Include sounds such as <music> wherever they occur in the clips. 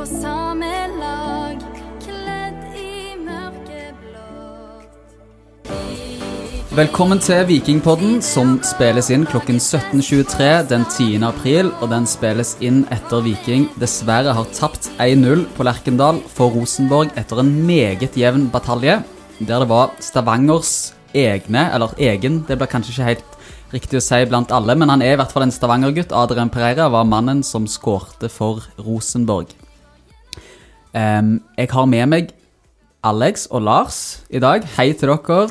på samme lag, kledd i mørkeblått. Velkommen til Vikingpodden, som spilles inn klokken 17.23 den 10. april. Og den spilles inn etter Viking dessverre har tapt 1-0 på Lerkendal for Rosenborg etter en meget jevn batalje, der det var Stavangers egne, eller egen, det blir kanskje ikke helt riktig å si blant alle, men han er i hvert fall en Stavanger-gutt. Adrian Pereira var mannen som skårte for Rosenborg. Jeg har med meg Alex og Lars i dag. Hei til dere.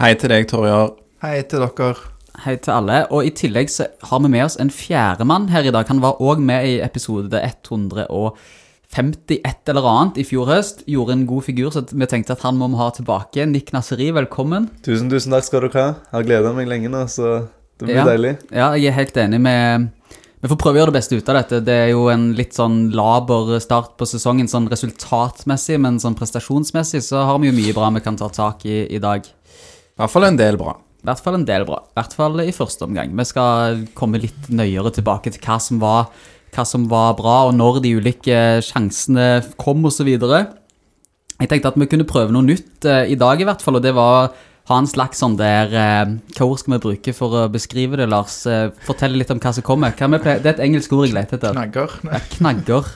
Hei til deg, Torjar. Hei til dere. Hei til alle. Og i tillegg så har vi med oss en fjerdemann her i dag. Han var òg med i episode 150 et eller annet i fjor høst. Gjorde en god figur, så vi tenkte at han må vi ha tilbake. Nick Nasseri, velkommen. Tusen, tusen takk skal dere ha. Jeg har gleda meg lenge nå, så det blir Ja. deilig. Ja, jeg er helt enig med Vi får prøve å gjøre det beste ut av dette. Det er jo en litt sånn laber start på sesongen, sånn resultatmessig, men sånn prestasjonsmessig så har vi jo mye bra vi kan ta tak i i dag. I hvert fall en del bra. I hvert fall en del bra. I hvert fall i første omgang. Vi skal komme litt nøyere tilbake til hva som var, hva som var bra, og når de ulike sjansene kom, osv. Jeg tenkte at vi kunne prøve noe nytt eh, i dag, i hvert fall, og det var ha en slags sånn der eh, Hva ord skal vi bruke for å beskrive det, Lars? Eh, Fortell litt om hva som kommer. Hva vi pleier, det er et engelsk ord jeg leter etter. Knagger. <laughs> Ja, knagger.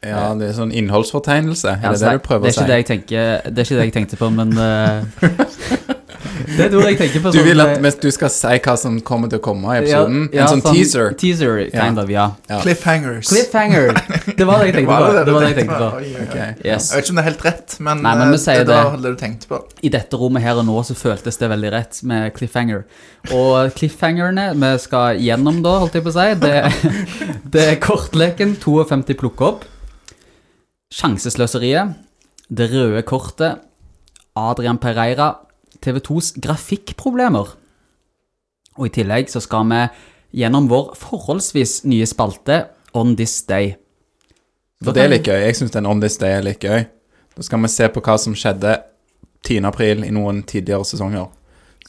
Ja, det er sånn innholdsfortegnelse. Er Ja, det så det du prøver det er å si? ikke det jeg tenker Det er ikke det jeg tenkte på, men uh... <laughs> Det er et ord jeg tenker på. Du sånn, vil eh, at mens du skal si hva som kommer til å komme i episoden? Ja, ja, en sånn teaser? Teaser, kind Ja. of, ja. Ja. Cliffhangers. Cliffhanger! <laughs> Det var det jeg <laughs> tenkte på. det var det jeg tenkte på. Oi, oi, oi. Ok. Yes. Jeg vet ikke om det er helt rett, men, Nei, men eh, det var det. det du tenkte på. I dette rommet her og nå så føltes det veldig rett med cliffhanger. Og cliffhangerne vi skal gjennom da, holdt jeg på å si, det, <laughs> det er kortleken 52 plukke opp, sjansesløseriet, det røde kortet, Adrian Pereira, TV2s grafikkproblemer. Og i tillegg så skal vi gjennom vår forholdsvis nye spalte On This Day. For det er litt gøy. Jeg syns den On This Day er litt gøy. Da skal vi se på hva som skjedde 10. april i noen tidligere sesonger.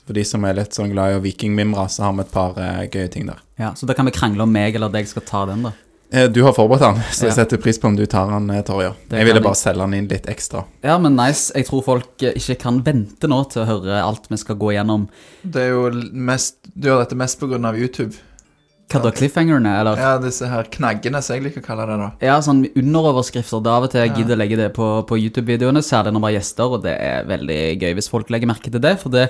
For de som er litt sånn glad i å vikingmimre, så har vi et par eh, gøye ting der. Ja, så da kan vi krangle om meg eller deg skal ta den, da. Eh, du har forberedt den, så jeg Ja. setter pris på om du tar den, Torje. Torjer. Det Jeg ville bare selge den inn litt ekstra. Ja, men nice. Jeg tror folk eh, ikke kan vente nå til å høre alt vi skal gå gjennom. Det er jo mest Du gjør dette mest pga. YouTube. Hva da, cliffhangerne, eller? Ja, disse her knaggene, som jeg liker å kalle det, da. Ja, sånn underoverskrifter. Er av og til jeg gidder å legge det på, på YouTube-videoene, særlig når vi har gjester, og det er veldig gøy hvis folk legger merke til det, for det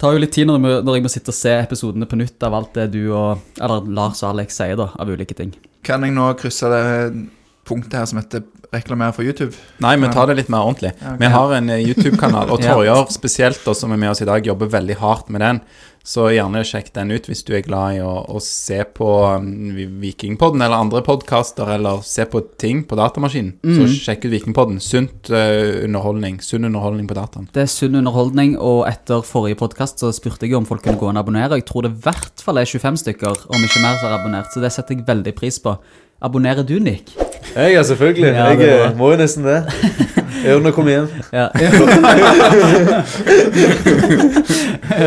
tar jo litt tid når, jeg må- når jeg må sitte og se episodene på nytt av alt det du og Eller Lars og Alex sier, da, av ulike ting. Kan jeg nå krysse det punktet her som heter reklamere for YouTube? Nei, vi tar det litt mer ordentlig. Ja, ok. Vi har en eh, YouTube-kanal, og <laughs> Ja. Torjer spesielt, da, som er med oss i dag, jobber veldig hardt med den. Så gjerne sjekk den ut hvis du er glad i å, å se på um, Vikingpodden eller andre podkaster, eller se på ting på datamaskinen. Så Mhm. sjekk ut Vikingpodden. Sunt uh, underholdning. Sunn underholdning på dataen. Det er sunn underholdning, og etter forrige podkast så spurte jeg om folk kunne gå inn og abonnere. Jeg tror det i hvert fall er 25 stykker, om ikke mer, som har abonnert, så det setter jeg veldig pris på. Abonnerer du, Nick? Jeg, ja, selvfølgelig. Ja, jeg eh, må jo nesten det. Er når jeg hjem. Ja. <laughs>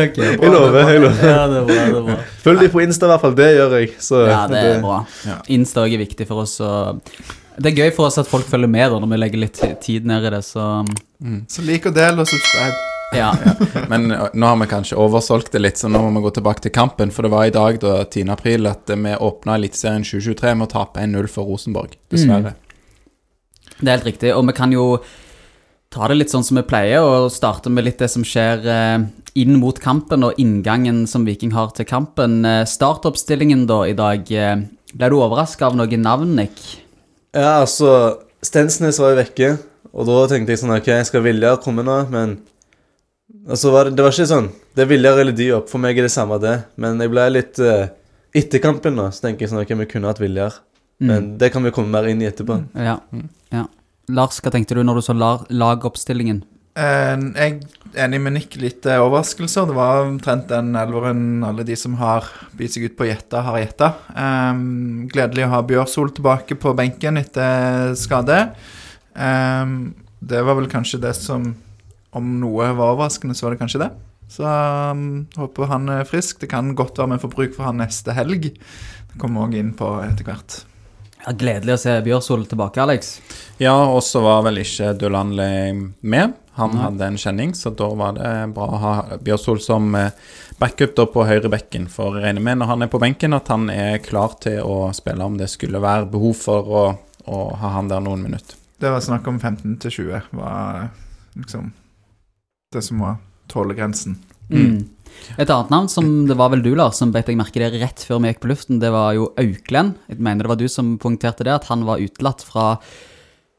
ok. Jeg lover. jeg lover. Ja, det er bra, det er bra. Følg dem på Insta, i hvert fall. Det gjør jeg. Så Ja, det er bra. Insta også er viktig for oss. Og det er gøy for oss at folk følger med da, når vi legger litt tid ned i det, så Så lik og del og subscribe. <laughs> ja. Men nå har vi kanskje oversolgt det litt, så nå må vi gå tilbake til kampen. For det var i dag, da, 10. april, at vi åpna Eliteserien 2023 med å tape 1-0 for Rosenborg. Dessverre. Det er helt riktig. Og vi kan jo ta det litt sånn som vi pleier, og starte med litt det som skjer inn mot kampen, og inngangen som Viking har til kampen. Startoppstillingen da i dag. Ble du overraska av noe navn, Nick? Ja, altså Stensnes var jo vekke, og da tenkte jeg sånn Ok, jeg skal Viljar komme nå, men Altså, var det, det var ikke sånn Det er Viljar eller Diop. For meg er det samme, det. Men jeg ble litt uh, Etter kampen, da, så tenker jeg sånn Ok, vi kunne hatt Viljar. Men det kan vi komme mer inn i etterpå. Ja. ja. Lars, hva tenkte du når du så la lagoppstillingen? Eh, jeg er enig med Nick. Litt eh, overraskelser. Det var omtrent den elveren alle de som har bitt seg ut på gjetta, har gjetta. Eh, gledelig å ha Bjørsol tilbake på benken etter skade. Eh, det var vel kanskje det som Om noe var overraskende, så var det kanskje det. Så um, håper han er frisk. Det kan godt være vi får bruk for han neste helg. Det kommer vi òg inn på etter hvert. Ja, gledelig å se Bjørsol tilbake, Alex. Ja, og så var vel ikke Dulanli med. Han mm. hadde en kjenning, så da var det bra å ha Bjørsol som eh, backup da på høyre bekken. For jeg regner med når han er på benken at han er klar til å spille om det skulle være behov for å, å ha han der noen minutter. Det var snakk om 15 til 20, var liksom det som var tålegrensen. Mm. Et annet navn som det var vel du, Lars, som beit jeg merke det rett før vi gikk på luften, det var jo Auklend. Jeg mener det var du som poengterte det, at han var utelatt fra,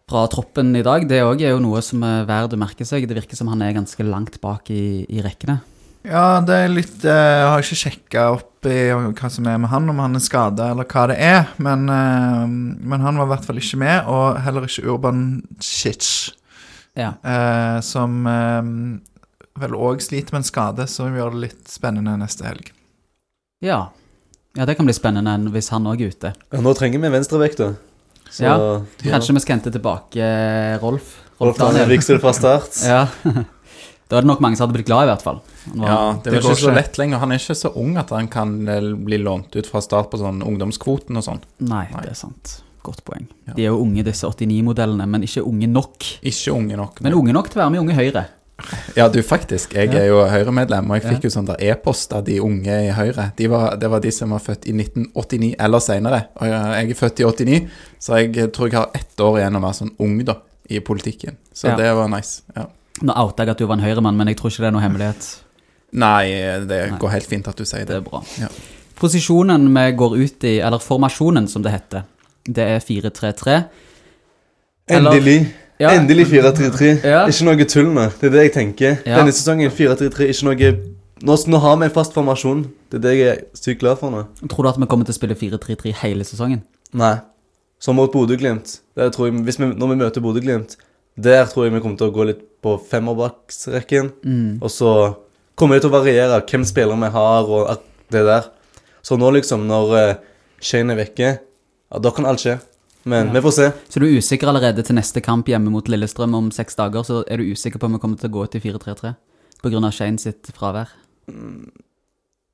fra troppen i dag. Det òg er jo noe som er verdt å merke seg. Det virker som han er ganske langt bak i, i rekkene. Ja, det er litt eh, Jeg har ikke sjekka opp i hva som er med han, om han er skada eller hva det er. Men, eh, men han var i hvert fall ikke med, og heller ikke Urban Cic, Ja. eh, som eh, vel òg sliter med en skade, som gjør det litt spennende neste helg. ja. Ja, det kan bli spennende hvis han òg er ute. Ja, nå trenger vi venstrevekt, da. Så Ja. Kanskje vi skal hente tilbake Rolf. Rolf. Rolf Daniel Vigsel fra start. <laughs> Ja. <laughs> Da er det nok mange som hadde blitt glad, i hvert fall. Var- Ja, det det går ikke så lett lenger. Han er ikke så ung at han kan eh, bli lånt ut fra start på sånn ungdomskvoten og sånn. Nei, Nei. det er sant. Godt poeng. Ja. De er jo unge, disse 89-modellene, men ikke unge nok. Ikke unge nok. Men unge nok til å være med i Unge Høyre. Ja, du, faktisk. Jeg er jo Høyre-medlem, og jeg fikk jo sånn der e-post av de unge i Høyre. De var, det var de som var født i 1989 eller senere. Og jeg er født i 89, så jeg tror jeg har ett år igjen å være sånn ung, da, i politikken. Så Ja. det var nice. Ja. Nå outa jeg at du var en Høyre-mann, men jeg tror ikke det er noe <laughs> hemmelighet. Nei, det Nei. går helt fint at du sier Det er bra. Ja. Posisjonen vi går ut i, eller formasjonen som det heter, det er 4-3-3. Endelig. Ja. Endelig 4-3-3. Ja. Ikke noe tull nå. Det er det jeg tenker. Ja. Denne sesongen 4-3-3, ikke noe nå, nå har vi en fast formasjon. Det er det jeg er sykt glad for nå. Tror du at vi kommer til å spille 4-3-3 hele sesongen? Nei. Som mot Bodø-Glimt. Når vi møter Bodø-Glimt, der tror jeg vi kommer til å gå litt på femmerbaksrekken. Mm. Og så kommer det til å variere hvem spillere vi har, og det der. Så nå liksom, når uh, Shane er vekke, ja, da kan alt skje. Men Ja. vi får se. Så du er usikker allerede til neste kamp hjemme mot Lillestrøm om seks dager, så er du usikker på om vi kommer til å gå ut i 4-3-3? På grunn av Shane sitt fravær?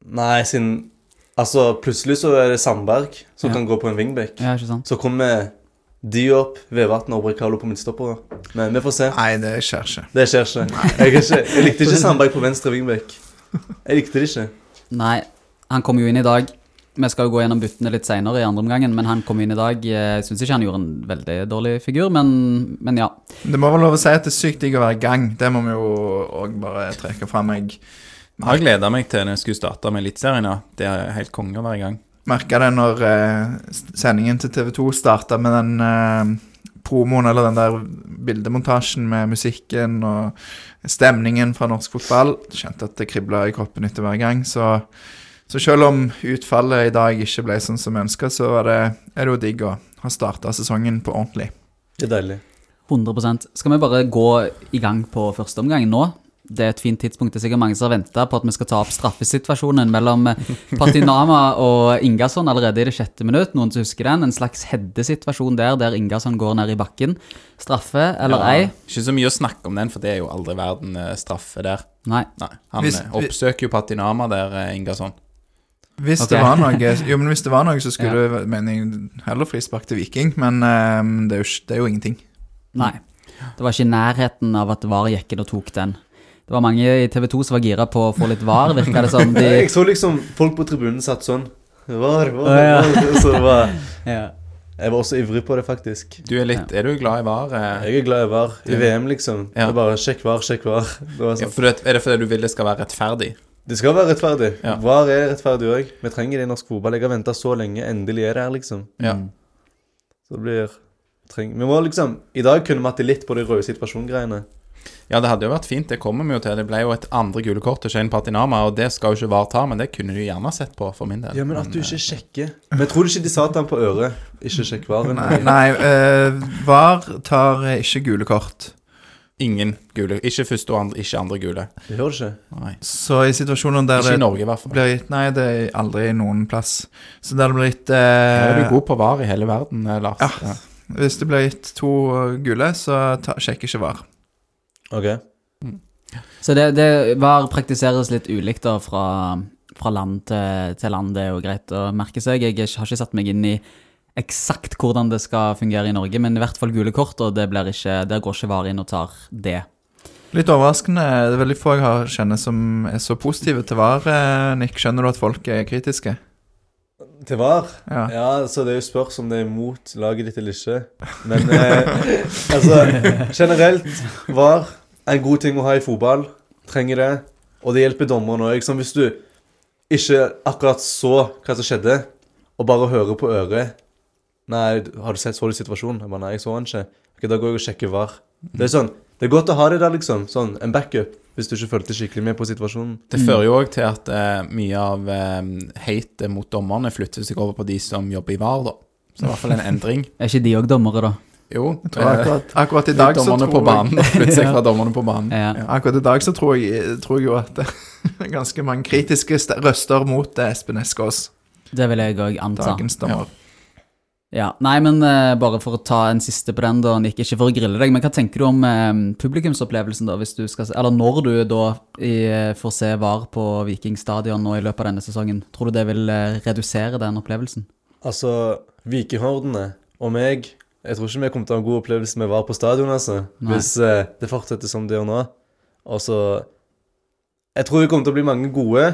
Nei, siden Altså, plutselig så er det Sandberg som Ja. kan gå på en wingback. Ja, ikke sant? Så kommer Diop, Vevatn og Brekalo på midtstoppere. Men vi får se. Nei, det skjer ikke. Det skjer ikke. <laughs> Jeg, er ikke. jeg likte ikke <laughs> Sandberg på venstre wingback. Jeg likte det ikke. Nei, han kom jo inn i dag. Vi skal jo gå gjennom buttene litt senere i andre omgangen, men han kom inn i dag. Jeg syns ikke han gjorde en veldig dårlig figur, men, men ja. Det må vel lov å si at det er sykt digg å være i gang. Det må vi jo òg bare trekke fram. Jeg Jeg har gleda meg til når jeg skulle starte med Eliteserien. Ja. Det er helt konge å være i gang. merka det når eh, sendingen til TV 2 starta med den eh, promoen, eller den der bildemontasjen med musikken og stemningen fra norsk fotball. Kjente at det kribla i kroppen etter hver gang. Så, så selv om utfallet i dag ikke ble sånn som vi ønska, så er det, er det jo digg å ha starta sesongen på ordentlig. Det er deilig. 100% Skal vi bare gå i gang på første omgang nå? Det er et fint tidspunkt. Det er sikkert mange som har venta på at vi skal ta opp straffesituasjonen mellom Patinama og Ingasson allerede i det sjette minutt. Noen som husker den? En slags headesituasjon der, der Ingasson går ned i bakken. Straffe eller Ja, ei? Ikke så mye å snakke om den, for det er jo aldri verden eh, straffe der. Nei. Nei, Han Hvis- eh, oppsøker jo Patinama der, eh, Ingasson. Hvis okay. det var noe <laughs> Jo, men hvis det var noe, så skulle ja. mener jeg heller frispark til Viking. Men um, det, er jo, det er jo ingenting. Nei. Det var ikke i nærheten av at VAR gikk inn og tok den. Det var mange i TV 2 som var gira på å få litt VAR, virka det som. <laughs> De, Jeg så liksom folk på tribunen satt sånn. Var, var, Å, ja. var. <laughs> Så det var ja. Jeg var også ivrig på det, faktisk. Du er litt Er du glad i VAR? eh? Jeg er glad i VAR. I VM, liksom. Ja. Det er bare sjekk VAR, sjekk VAR. Det, var Ja, sånn. for det, er det fordi du vil det skal være rettferdig? Det skal være rettferdig. Ja. VAR er rettferdig òg. Vi trenger det i norsk fotball. Jeg har venta så lenge. Endelig er det her, liksom. Ja. Mm. Så det blir treng... Vi må liksom I dag kunne vi hatt det litt på de røde situasjongreiene. Ja, det hadde jo vært fint, det kommer vi jo til. Det ble jo et andre gule kort til Shane Patinama, og det skal jo ikke VAR ta, men det kunne du gjerne sett på, for min del. Ja, men at du ikke sjekker Men tror du ikke de sa til ham på øret? Ikke sjekk varen. Nei, nei uh, VAR tar eh, ikke gule kort. Ingen gule. Ikke første og andre, ikke andre gule. Det hører ikke? Nei. Så i situasjoner der Ikke i det Norge, i hvert fall. blir gitt Nei, det er aldri noen plass. Så der det blir gitt Er du eh, god på VAR i hele verden, eh, Lars? Ja. Hvis det blir gitt to gule, så ta, sjekker ikke VAR. Ok. Så det, det var praktiseres litt ulikt da fra, fra land til, til land. Det er jo greit å merke seg. Jeg har ikke satt meg inn i eksakt hvordan det skal fungere i Norge, men i hvert fall gule kort, og det blir ikke, der går ikke VAR inn og tar det. Litt overraskende. Det er veldig få jeg har kjenner som er så positive til VAR. eh, Nick, skjønner du at folk er kritiske? Til VAR? Ja. Ja, så det er jo spørs om det er imot laget ditt eller ikke. Men eh, <laughs> altså, generelt VAR er en god ting å ha i fotball. Trenger det. Og det hjelper dommeren òg. Liksom, hvis du ikke akkurat så hva som skjedde, og bare hører på øret Nei, har du sett så du situasjonen? Jeg bare, nei, jeg så den ikke. Ok, Da går jeg og sjekker VAR. Det er sånn, det er godt å ha det der, liksom. Sånn, En backup. Hvis du ikke fulgte skikkelig med på situasjonen. Det fører jo òg til at eh, mye av eh, hatet mot dommerne flytter seg over på de som jobber i VAR, da. Så i hvert fall en endring. <laughs> Er ikke de òg dommere, da? Jo, eh, akkurat, <laughs> akkurat i dag så dommerne tror på banen. jeg Flytter seg <laughs> fra dommerne på banen. Ja. Akkurat i dag så tror jeg, tror jeg jo at det er ganske mange kritiske st- røster mot eh, Espen Eskås, Det vil jeg òg anta. dagens dommer. Ja, Nei, men uh, bare for å ta en siste på den, da, Nick, ikke for å grille deg, men hva tenker du om uh, publikumsopplevelsen, da, hvis du skal se, eller når du da i, eh, får se VAR på Viking stadion nå i løpet av denne sesongen? Tror du det vil uh, redusere den opplevelsen? Altså, Vikinghordene og meg Jeg tror ikke vi kommer til å ha en god opplevelse med VAR på stadion, altså. Nei. Hvis det fortsetter som det gjør nå. Altså Jeg tror det kommer til å bli mange gode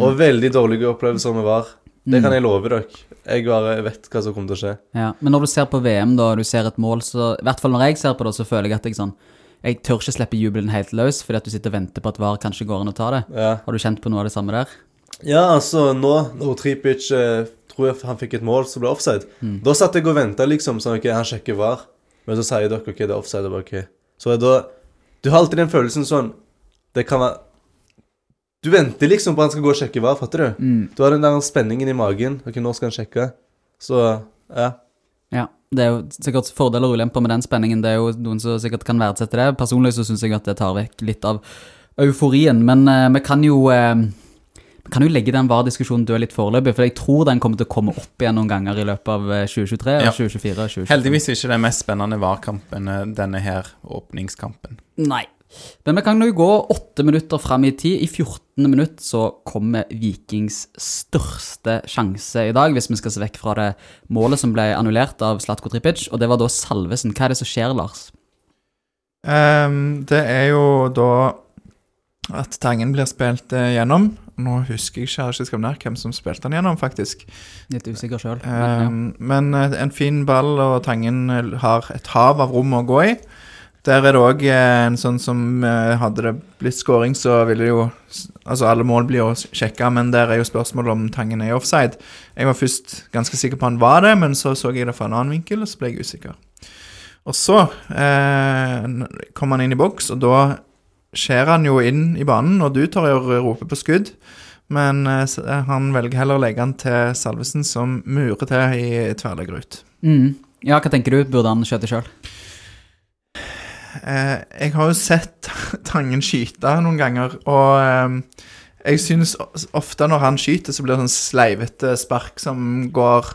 og veldig dårlige opplevelser med VAR. Det kan jeg love dere. Jeg bare vet hva som kommer til å skje. Ja, Men når du ser på VM, da, og du ser et mål, så I hvert fall når jeg ser på det, så føler jeg at jeg sånn Jeg tør ikke slippe jubelen helt løs, fordi at du sitter og venter på at VAR kanskje går inn og tar det. Ja, Har du kjent på noe av det samme der? ja altså, nå når Tripic eh, tror jeg han fikk et mål som ble offside, da satt jeg og venta, liksom. Sånn, ok, han sjekker VAR. Men så sier dere ok, det er offside. og bare, ok. Så da Du har alltid den følelsen sånn Det kan være Du venter liksom på at han skal gå og sjekke hva, fatter du? Du har den der spenningen i magen. Ok, nå skal han sjekke. Så ja. Ja, det er jo sikkert fordeler og ulemper med den spenningen. Det er jo noen som sikkert kan verdsette det. Personlig så syns jeg at det tar vekk litt av euforien. Men uh, vi kan jo uh, vi kan jo legge den VAR-diskusjonen død litt foreløpig, for jeg tror den kommer til å komme opp igjen noen ganger i løpet av eh, 2023, Ja. 2024 og 2025. Heldigvis ikke den mest spennende VAR-kampen, eh, denne her åpningskampen. Nei. Men vi kan jo gå åtte minutter fram i tid. I 14. minutt så kommer Vikings største sjanse i dag, hvis vi skal se vekk fra det målet som ble annullert av Slatko Tripic, og det var da Salvesen. Hva er det som skjer, Lars? Um, det er jo da at Tangen blir spilt eh, gjennom. Nå husker jeg ikke, ikke ned hvem som spilte den gjennom, faktisk. Litt usikker sjøl. Ehm, men eh, en fin ball, og Tangen eh, har et hav av rom å gå i. Der er det òg en sånn som eh, Hadde det blitt scoring, så ville jo Altså, alle mål blir jo sjekka, men der er jo spørsmålet om Tangen er offside. Jeg var først ganske sikker på han var det, men så så jeg det fra en annen vinkel, og så ble jeg usikker. Og så eh, kom han inn i boks, og da skjer han jo inn i banen, og du tar jo rope på skudd. Men eh, han velger heller å legge han til Salvesen, som murer til i tverrlegger ut. Mm. Ja, hva tenker du? Burde han skjøte sjøl? Eh, jeg har jo sett <laughs> Tangen skyte noen ganger, og eh, jeg synes ofte når han skyter, så blir det sånn sleivete spark som går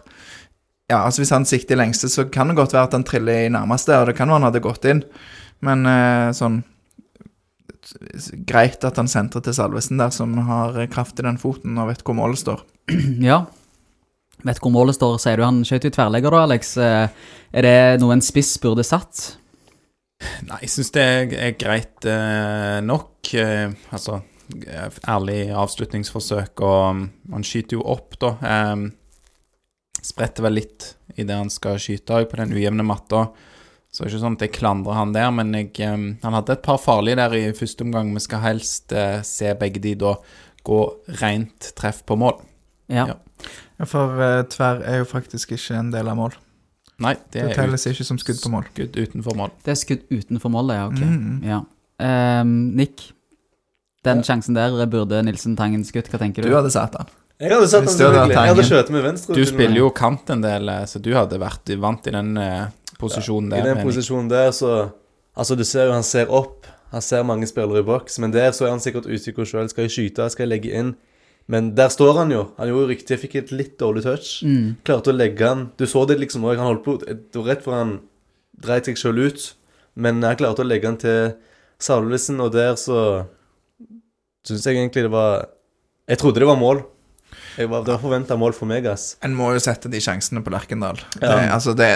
Ja, altså hvis han sikter i lengste, så kan det godt være at han triller i nærmeste, og det kan være han hadde gått inn, men eh, sånn Greit at han sentrer til Salvesen der, som har kraft i den foten og vet hvor målet står. <clears throat> Ja. Vet hvor målet står, sier du. Han skjøt jo tverrlegger da, Alex. Eh, Er det noe en spiss burde satt? Nei, jeg syns det er, greit eh, nok. Eh, altså, eh, ærlig avslutningsforsøk, og um, han skyter jo opp, da. Eh, spretter vel litt i det han skal skyte òg, på den ujevne matta. Så det er ikke sånn at jeg klandrer han der, men jeg, eh, han hadde et par farlige der i første omgang. Vi skal helst eh, se begge de da gå rent treff på mål. Ja. Ja. Ja, For eh, tverr er jo faktisk ikke en del av mål. Nei, det Det er ut, ikke som skudd på mål. skudd utenfor mål. Det er skudd utenfor målet, ja. Ok. Mm. Ja. Um, Nick, den sjansen der burde Nilsen Tangen skutt. Hva tenker du? Du hadde satt den. Jeg hadde satt den selvfølgelig. Jeg hadde skjøtet med venstre. Du spiller jo kant en del, eh, så du hadde vært vant i den uh, posisjonen I der. den posisjonen der, så Altså, du ser jo han ser opp. Han ser mange spillere i boks, men der så er han sikkert usikker sjøl. Skal jeg skyte? Skal jeg legge inn? Men der står han jo. Han gjorde jo riktig. Jeg fikk et litt dårlig touch. Mm. Klarte å legge han Du så det liksom òg. Han holdt på Det var rett før han dreit seg sjøl ut. Men jeg klarte å legge han til Salvesen, og der så syns jeg egentlig det var Jeg trodde det var mål. Jeg var, det var forventa mål for meg, ass. En må jo sette de sjansene på Lerkendal. Ja. Det, altså, det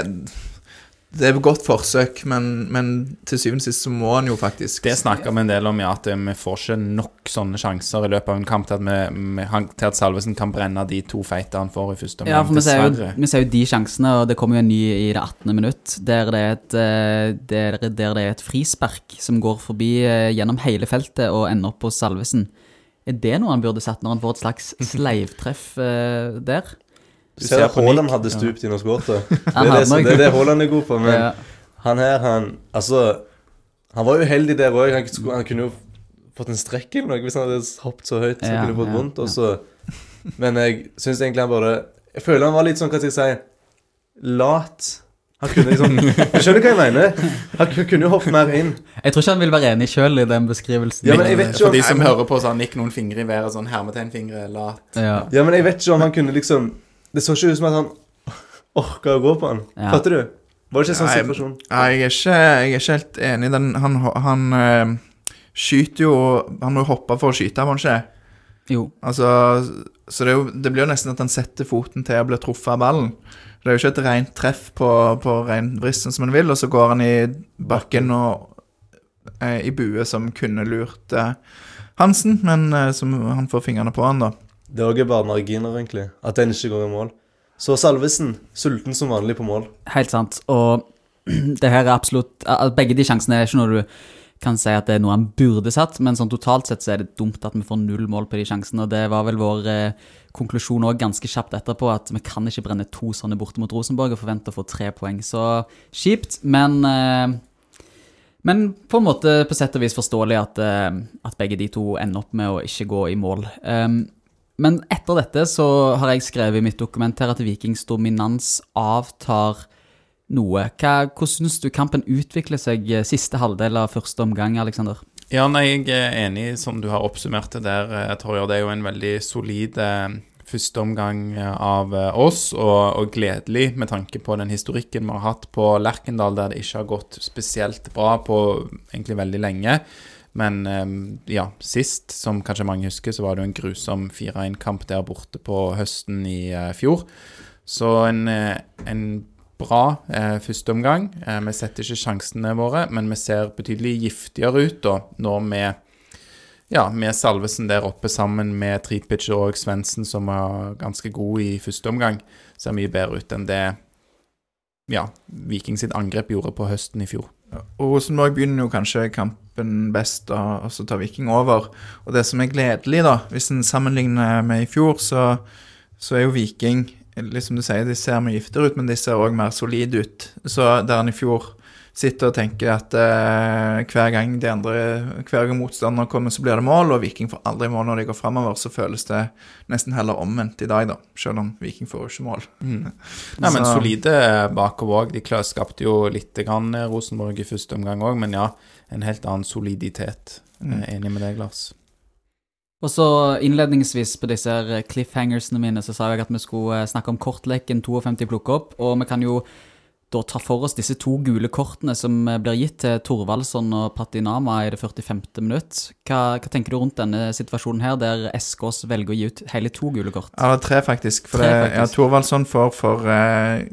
Det er et godt forsøk, men, men til syvende og sist så må han jo faktisk Det snakker vi en del om, ja, at eh, vi får ikke nok sånne sjanser i løpet av en kamp til at, vi, til at Salvesen kan brenne de to feite han får i første omgang. Ja, for vi ser, jo, vi ser jo de sjansene, og det kommer jo en ny i det 18. minutt, der det er et, eh, der, der det er et frispark som går forbi eh, gjennom hele feltet og ender opp på Salvesen. Er det noe han burde satt når han får et slags sleivtreff der? Du ser ser Haaland hadde stupt inn og skåret. Det, er det, det det Haaland er god på, men Ja. han her, han Altså, han var uheldig der òg. Han, han kunne jo fått en strekk eller noe hvis han hadde hoppet så høyt. Så Ja, han kunne fått ja, vondt, Også. Men jeg syns egentlig han bare Jeg føler han var litt sånn, hva skal jeg si Lat. Han kunne liksom <laughs> Du skjønner hva jeg mener? Han kunne jo hoppet mer inn. Jeg tror ikke han vil være enig sjøl i den beskrivelsen. Ja, men jeg vet ikke For de som hører på, så har Nick noen fingre i været, sånn hermetegnfingre, lat. Ja. Ja, men jeg vet ikke om han kunne liksom Det så ikke ut som at han orka å gå på han. Ja. Fatter du? Var det ikke en sånn situasjon? Nei, jeg jeg er ikke helt enig i den. Han, han øh, skyter jo Han må jo hoppe for å skyte, må han ikke? Jo. Altså, så det, er jo, det blir jo nesten at han setter foten til å bli truffet av ballen. Det er jo ikke et rent treff på, på reinvristen som han vil, og så går han i bakken og eh, i bue som kunne lurt eh, Hansen, men eh, som han får fingrene på han, da. Det er også bare marginer, egentlig. At den ikke går i mål. Så Salvesen, sulten som vanlig på mål. Helt sant. Og <clears throat> det her er absolutt Begge de sjansene er ikke noe du kan si at det er noe han burde satt, men sånn totalt sett så er det dumt at vi får null mål på de sjansene. Og det var vel vår eh, konklusjon òg ganske kjapt etterpå, at vi kan ikke brenne to sånne borte mot Rosenborg og forvente å få tre poeng. Så kjipt, men eh, men på en måte på sett og vis forståelig at, eh, at begge de to ender opp med å ikke gå i mål. Um, men etter dette så har jeg skrevet i mitt dokument her at Vikings dominans avtar noe. Hva, hvordan syns du kampen utvikler seg eh, siste halvdel av første omgang, Aleksander? Ja, nei, jeg er enig som du har oppsummert det der, eh, Torjer. Det er jo en veldig solid eh, første omgang av oss, og, og gledelig med tanke på den historikken vi har hatt på Lerkendal, der det ikke har gått spesielt bra på egentlig veldig lenge. Men eh, ja, sist, som kanskje mange husker, så var det jo en grusom 4-1-kamp der borte på høsten i eh, fjor. Så en, eh, en bra eh, første. Eh, vi setter ikke sjansene våre, men vi ser betydelig giftigere ut da, når vi ja, med Salvesen der oppe sammen med Tripic og Svendsen, som var ganske god i første omgang, ser mye bedre ut enn det ja, Viking sitt angrep gjorde på høsten i fjor. Og Rosenborg begynner jo kanskje kampen best, og, så tar Viking over. Og det som er gledelig, da, hvis en sammenligner med i fjor, så, så er jo Viking liksom du sier, De ser mye giftere ut, men de ser òg mer solide ut. Så der en i fjor sitter og tenker at eh, hver gang de andre, hver gang motstander kommer, så blir det mål, og Viking får aldri mål når de går framover, så føles det nesten heller omvendt i dag, da. Selv om Viking får jo ikke mål. <laughs> Nei, men solide bakover òg. De klar, skapte jo litt grann eh, Rosenborg i første omgang òg, men ja, en helt annen soliditet. Jeg er enig med deg, Lars. Og så innledningsvis på disse cliffhangersene mine, så sa jeg at vi skulle eh, snakke om kortleken 52 plukke opp, og vi kan jo da ta for oss disse to gule kortene som eh, blir gitt til Thorvaldsson og Patinama i det 45. minutt. Hva, hva tenker du rundt denne situasjonen her, der Eskås velger å gi ut hele to gule kort? Ja, det er tre, faktisk. For Tre, det, faktisk. ja, Thorvaldsson får for eh,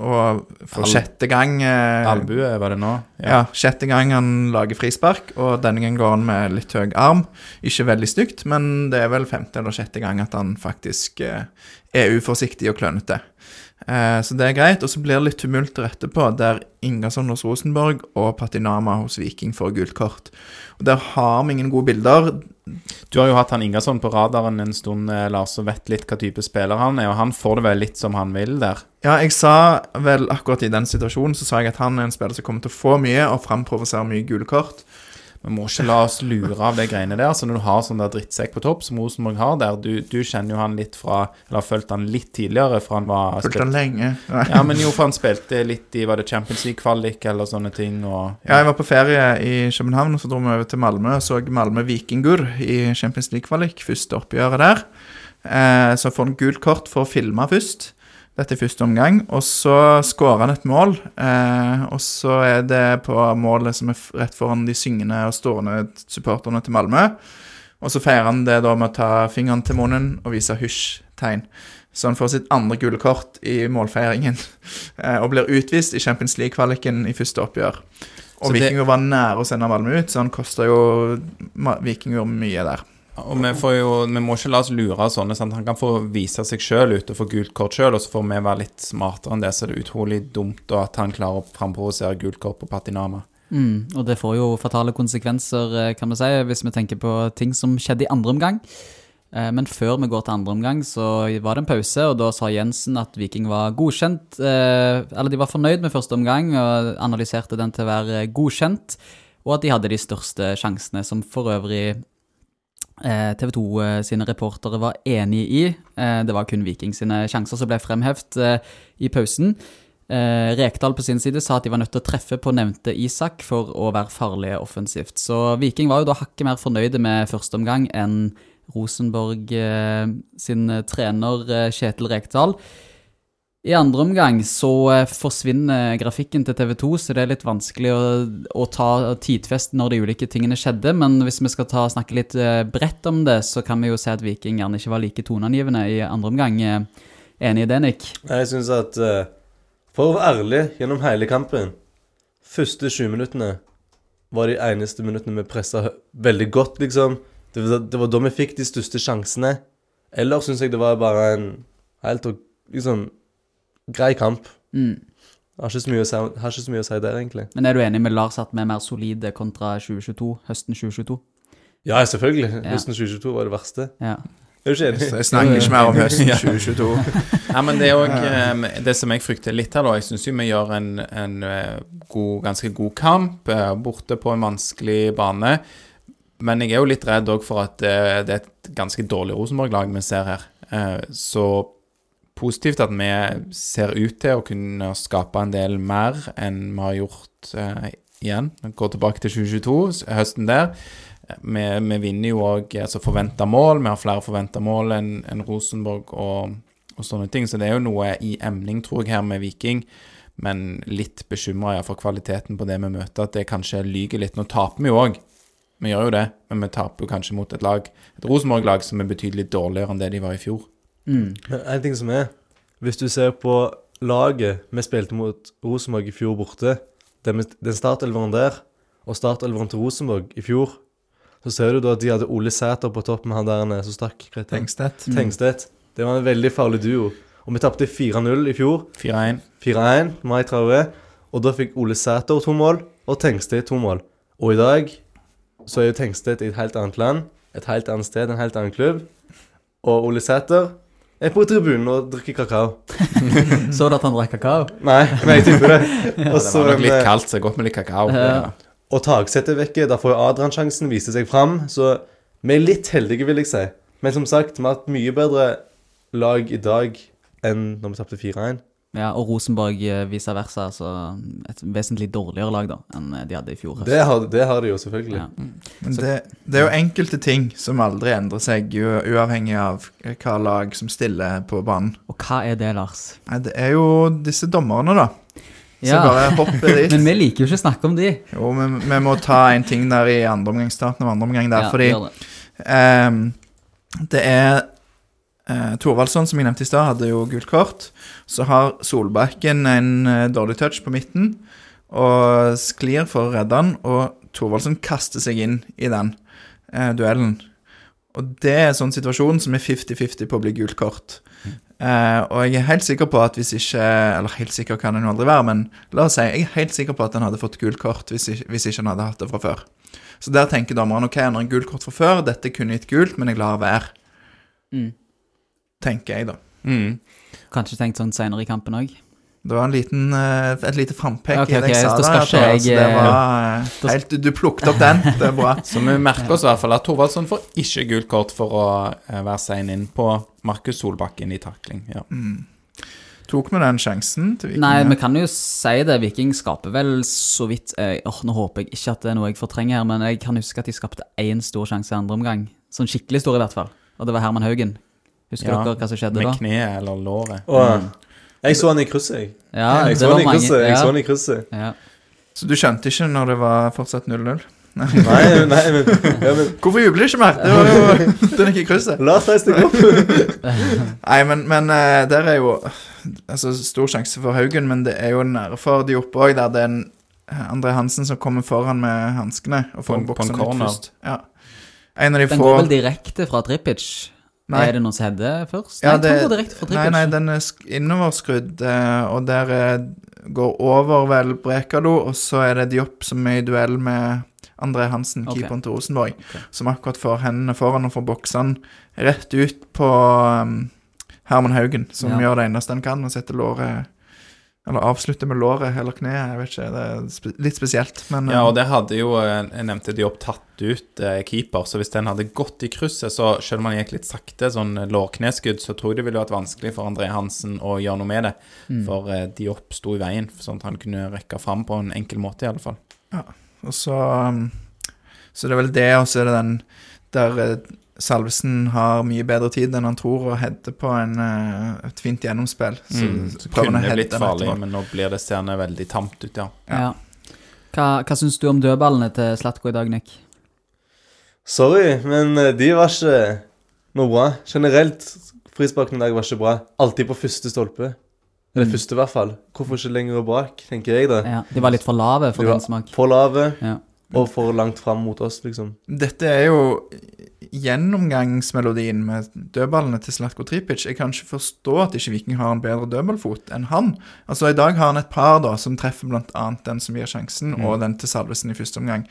og for Al- sjette gang eh, Albue, var det nå? Ja, sjette gang han lager frispark, og denne gangen går han med litt høy arm. Ikke veldig stygt, men det er vel femte eller sjette gang at han faktisk eh, er uforsiktig og klønete. Eh, så det er greit. Og så blir det litt tumulter etterpå, der Ingasson hos Rosenborg og Patinama hos Viking får gult kort. Og Der har vi ingen gode bilder. Du har jo hatt han Ingasson på radaren en stund, eh, Lars, og vet litt hva type spiller han er, og han får det vel litt som han vil der. Ja, jeg sa vel akkurat i den situasjonen så sa jeg at han er en spiller som kommer til å få mye og framprovosere mye gule kort. Vi må ikke la oss lure av de greiene der. Så når du har sånn der drittsekk på topp, som Rosenborg har der Du, du kjenner jo han litt fra Eller har fulgt han litt tidligere, fra han var Fulgte han lenge. Ja, men jo, for han spilte litt i Var det Champions League-kvalik eller sånne ting, og Ja, jeg var på ferie i København, og så dro vi over til Malmö og så Malmö Vikingur i Champions League-kvalik. Første oppgjøret der. Eh, så får han gult kort for å filme først. Dette er første omgang. Og så skårer han et mål. Eh, og så er det på målet som er rett foran de syngende og stående supporterne til Malmö. Og så feirer han det da med å ta fingeren til munnen og vise hysj-tegn. Så han får sitt andre gule kort i målfeiringen. <laughs> eh, og blir utvist i Champions League-kvaliken i første oppgjør. Og det- Vikingur var nære å sende Malmö ut, så han kosta jo Vikingur mye der. Og vi, jo, vi må ikke la oss lure av sånne. Sant? Han kan få vise seg sjøl ut og få gult kort sjøl, og så får vi være litt smartere enn det. Så det er utrolig dumt at han klarer å framprovosere gult kort på Patinama. Mm, og det får jo fatale konsekvenser, eh, kan vi si, hvis vi tenker på ting som skjedde i andre omgang. Eh, Men før vi går til andre omgang, så var det en pause, og da sa Jensen at Viking var godkjent. eh, Eller de var fornøyd med første omgang og analyserte den til å være godkjent, og at de hadde de største sjansene, som for øvrig TV 2 sine reportere var enig i. Eh, Det var kun Viking sine sjanser som ble fremhevet eh, i pausen. Eh, Rekdal på sin side sa at de var nødt til å treffe på nevnte Isak for å være farlige offensivt. Så Viking var jo da hakket mer fornøyde med første omgang enn Rosenborg eh, sin trener eh, Kjetil Rekdal. I andre omgang så eh, forsvinner grafikken til TV 2, så det er litt vanskelig å, å ta tidfest når de ulike tingene skjedde. Men hvis vi skal ta, snakke litt eh, bredt om det, så kan vi jo se at Viking gjerne ikke var like toneangivende i andre omgang. Eh, Enig i det, Nick? Jeg syns at For å være ærlig gjennom hele kampen Første 20 minuttene var de eneste minuttene vi pressa veldig godt, liksom. Det var, det var da vi fikk de største sjansene. Eller syns jeg det var bare en helt liksom grei kamp. Mm. Har ikke så mye å si, har ikke så mye å si der, egentlig. Men er du enig med Lars at vi er mer solide kontra 2022, høsten 2022? Ja, selvfølgelig. Ja. Høsten 2022 var det verste. Ja. Er du ikke enig? Jeg snakker ikke mer om høsten <laughs> 2022. Ja, men det er også, det som jeg frykter litt her, da. Jeg syns jo vi gjør en, en eh, god, ganske god kamp eh, borte på en vanskelig bane. Men jeg er jo litt redd òg for at eh, det er et ganske dårlig Rosenborg-lag vi ser her. Eh, Så positivt at vi ser ut til å kunne skape en del mer enn vi har gjort eh, igjen. Gå tilbake til 2022, høsten der. Vi, vi vinner jo òg altså forventa mål. Vi har flere forventa mål enn en Rosenborg og, og sånne ting. Så det er jo noe i emning, tror jeg, her med Viking. Men litt bekymra for kvaliteten på det vi møter, at det kanskje lyger litt. Nå taper vi jo òg. Vi gjør jo det, men vi taper jo kanskje mot et lag, et Rosenborg-lag som er betydelig dårligere enn det de var i fjor. Mm. Men en ting som er Hvis du ser på laget vi spilte mot Rosenborg i fjor borte, den, den startelveren der, og startelveren til Rosenborg i fjor, så ser du da at de hadde Ole Sæter på topp med han der er som stakk. heter han? Tengstedt. Tengstedt. Det var en veldig farlig duo. Og vi tapte 4-0 i fjor. 4-1. 4-1, Mai Traoré. Og da fikk Ole Sæter to mål, og Tengstedt to mål. Og i dag så er jo Tengstedt i et helt annet land, et helt annet sted, en helt annen klubb. Og Ole Sæter er på tribunen og drikker kakao. <laughs> Så du at han drakk kakao? Nei, men jeg tipper det. Ja, det var nok litt kaldt, så det er godt med litt kakao. Ja. Og Tagseth er vekke. Da får jo Adrian sjansen, viste seg fram. Så vi er litt heldige, vil jeg si. Men som sagt, vi har hatt mye bedre lag i dag enn når vi tapte 4-1. Ja, og Rosenborg eh, vice versa, altså et vesentlig dårligere lag da enn eh, de hadde i fjor. Det har, det har de jo, selvfølgelig. Ja. Men det, det er jo enkelte ting som aldri endrer seg, u- uavhengig av hva lag som stiller på banen. Og hva er det, Lars? Nei, det er jo disse dommerne, da. Så Ja. bare hopper <laughs> dit. Men vi liker jo ikke å snakke om de. Jo, men vi må ta en ting der i andre omgang, starten av andre omgang der, Ja, fordi det. Um, det er uh, Thorvaldsson, som jeg nevnte i stad, hadde jo gult kort. Så har Solbakken en eh, dårlig touch på midten og sklir for å redde han, og Thorvaldsson kaster seg inn i den eh, duellen. Og det er en sånn situasjon som er 50-50 på å bli gult kort. Eh, og jeg er helt sikker på at hvis ikke Eller helt sikker kan han jo aldri være, men la oss si jeg er helt sikker på at han hadde fått gult kort hvis ikke, hvis ikke han hadde hatt det fra før. Så der tenker dommeren ok, han har gult kort fra før, dette kunne gitt gult, men jeg lar være. Mm. Tenker jeg, da. Mm. Kanskje tenkt sånn senere i kampen òg. Det var en liten, eh, et lite frampek Ok, i det jeg sa der. ikke jeg, det eh, var da- helt, Du plukket opp den. Det er bra. <laughs> Så vi merker oss i hvert fall at Thorvaldsson får ikke gult kort for å eh, være sein inn på Markus Solbakken i takling. Ja. Tok vi den sjansen til Viking? Nei, vi kan jo si det. Viking skaper vel så vidt jeg, oh, Nå håper jeg ikke at det er noe jeg fortrenger her, men jeg kan huske at de skapte én stor sjanse i andre omgang. Sånn skikkelig stor, i hvert fall. Og det var Herman Haugen. Husker Ja, dere hva som skjedde Med da? kneet eller låret. Og jeg så han i krysset, jeg. Ja, Jeg det så var han i mange. krysset. Jeg så han i krysset. ja. Så du skjønte ikke når det var fortsatt 0-0? <laughs> Nei, nei, men, ja, men Hvorfor jubler du ikke mer? Det var jo <laughs> Den gikk i krysset. La oss reise deg opp. <laughs> Nei, men, men eh, der er jo Altså, stor sjanse for Haugen, men det er jo nære for de oppe òg, der det er en eh, André Hansen som kommer foran med hanskene og På får en- på en ut corner. først. Ja. En av de Den få går vel direkte fra Trippic? Nei. Er det noen som header først? Ja, nei, det- den går direkte fra Nei, nei, den er sk- innoverskrudd, eh, og der eh, går over vel Brekalo, og så er det Diop som er i duell med André Hansen, okay. keeperen til Rosenborg, okay. som akkurat får hendene foran og får boksene rett ut på um, Herman Haugen, som Ja. gjør det eneste han kan, og setter låret Eller avslutte med låret eller kneet, jeg vet ikke. Det er spe litt spesielt, men Ja, eh, og det hadde jo, eh, jeg nevnte Diop, tatt ut eh, keeper, så hvis den hadde gått i krysset, så selv om han gikk litt sakte, sånn lårkneskudd, så tror jeg det ville vært vanskelig for André Hansen å gjøre noe med det. Mm. For eh, Diop sto i veien, sånn at han kunne rekke fram på en enkel måte, i alle fall. Ja, Og så um, Så det er vel det, og så er det den der eh, Salvesen har mye bedre tid enn han tror, og header på en, uh, et fint gjennomspill. Så, Mm, så kunne heade blitt farlig, men nå blir det seende veldig tamt ut, ja. Ja. Hva, hva syns du om dødballene til Slatko i dag, Nick? Sorry, men eh, de var ikke noe bra. Generelt, frisparken i dag var ikke bra. Alltid på første stolpe. Eller Mm. første, i hvert fall. Hvorfor ikke lenger bak, tenker jeg da. Ja, de var litt for lave for din smak. for lave Ja. og for langt fram mot oss, liksom. Dette er jo gjennomgangsmelodien med dødballene til Slatko Tripic. Jeg kan ikke forstå at ikke Viking har en bedre dødballfot enn han. Altså I dag har han et par da som treffer bl.a. den som gir sjansen, og den til Salvesen i første omgang.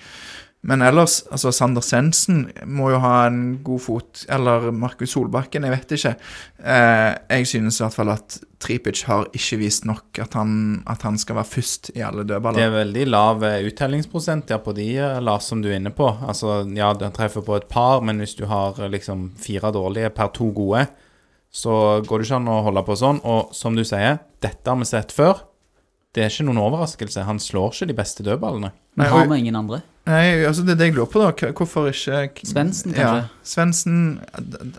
Men ellers, altså Sander Sensen må jo ha en god fot. Eller Markus Solbakken, jeg vet ikke. Eh, jeg synes i hvert fall at Tripic har ikke vist nok at han, at han skal være først i alle Det er veldig lav eh, uttellingsprosent ja, på de, eh, Lars, som du er inne på. Altså, ja, den treffer på et par, men hvis du har eh, liksom fire dårlige per to gode, så går det ikke an å holde på sånn. Og som du sier, dette har vi sett før. Det er ikke noen overraskelse. Han slår ikke de beste dødballene. Men har vi ingen andre? Nei, altså det er det jeg lurer på, da. Hvorfor ikke Svendsen, Ja, kanskje? Svendsen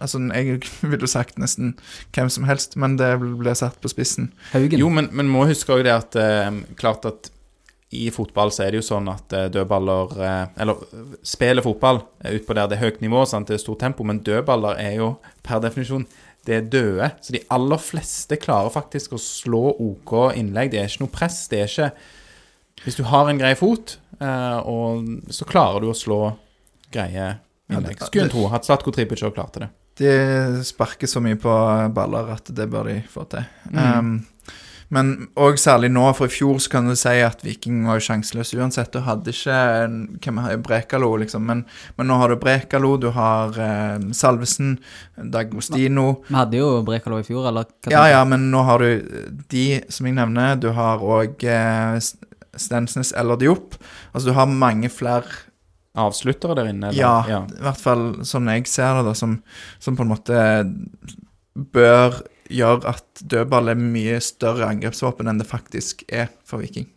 Altså, jeg <laughs> ville sagt nesten hvem som helst, men det ble satt på spissen. Haugen? Jo, men, men må huske også det at eh, klart at i fotball så er det jo sånn at eh, dødballer eh, Eller eh, spiller fotball er utpå der det er høyt nivå, sant? det er stort tempo, men dødballer er jo per definisjon det er døde. Så de aller fleste klarer faktisk å slå OK innlegg. Det er ikke noe press. Det er ikke Hvis du har en grei fot, uh, og så klarer du å slå greie innlegg. Skulle en tro at Slatko Tripic òg klarte det. De sparker så mye på baller at det bør de få til. Mm. Um, men òg særlig nå, for i fjor så kan du si at Viking var jo sjanseløs uansett. Du hadde ikke en- hvem har Brekalo, liksom. Men, men nå har du Brekalo, du har eh, Salvesen, Dagostino. Vi hadde jo Brekalo i fjor, eller? hva Ja, ja, men nå har du de som jeg nevner. Du har òg eh, Stensnes eller Diop. Altså du har mange flere Avsluttere der inne? eller? Ja, i hvert fall sånn jeg ser det, da, som, som på en måte bør gjøre at dødball er mye større angrepsvåpen enn det faktisk er for Viking.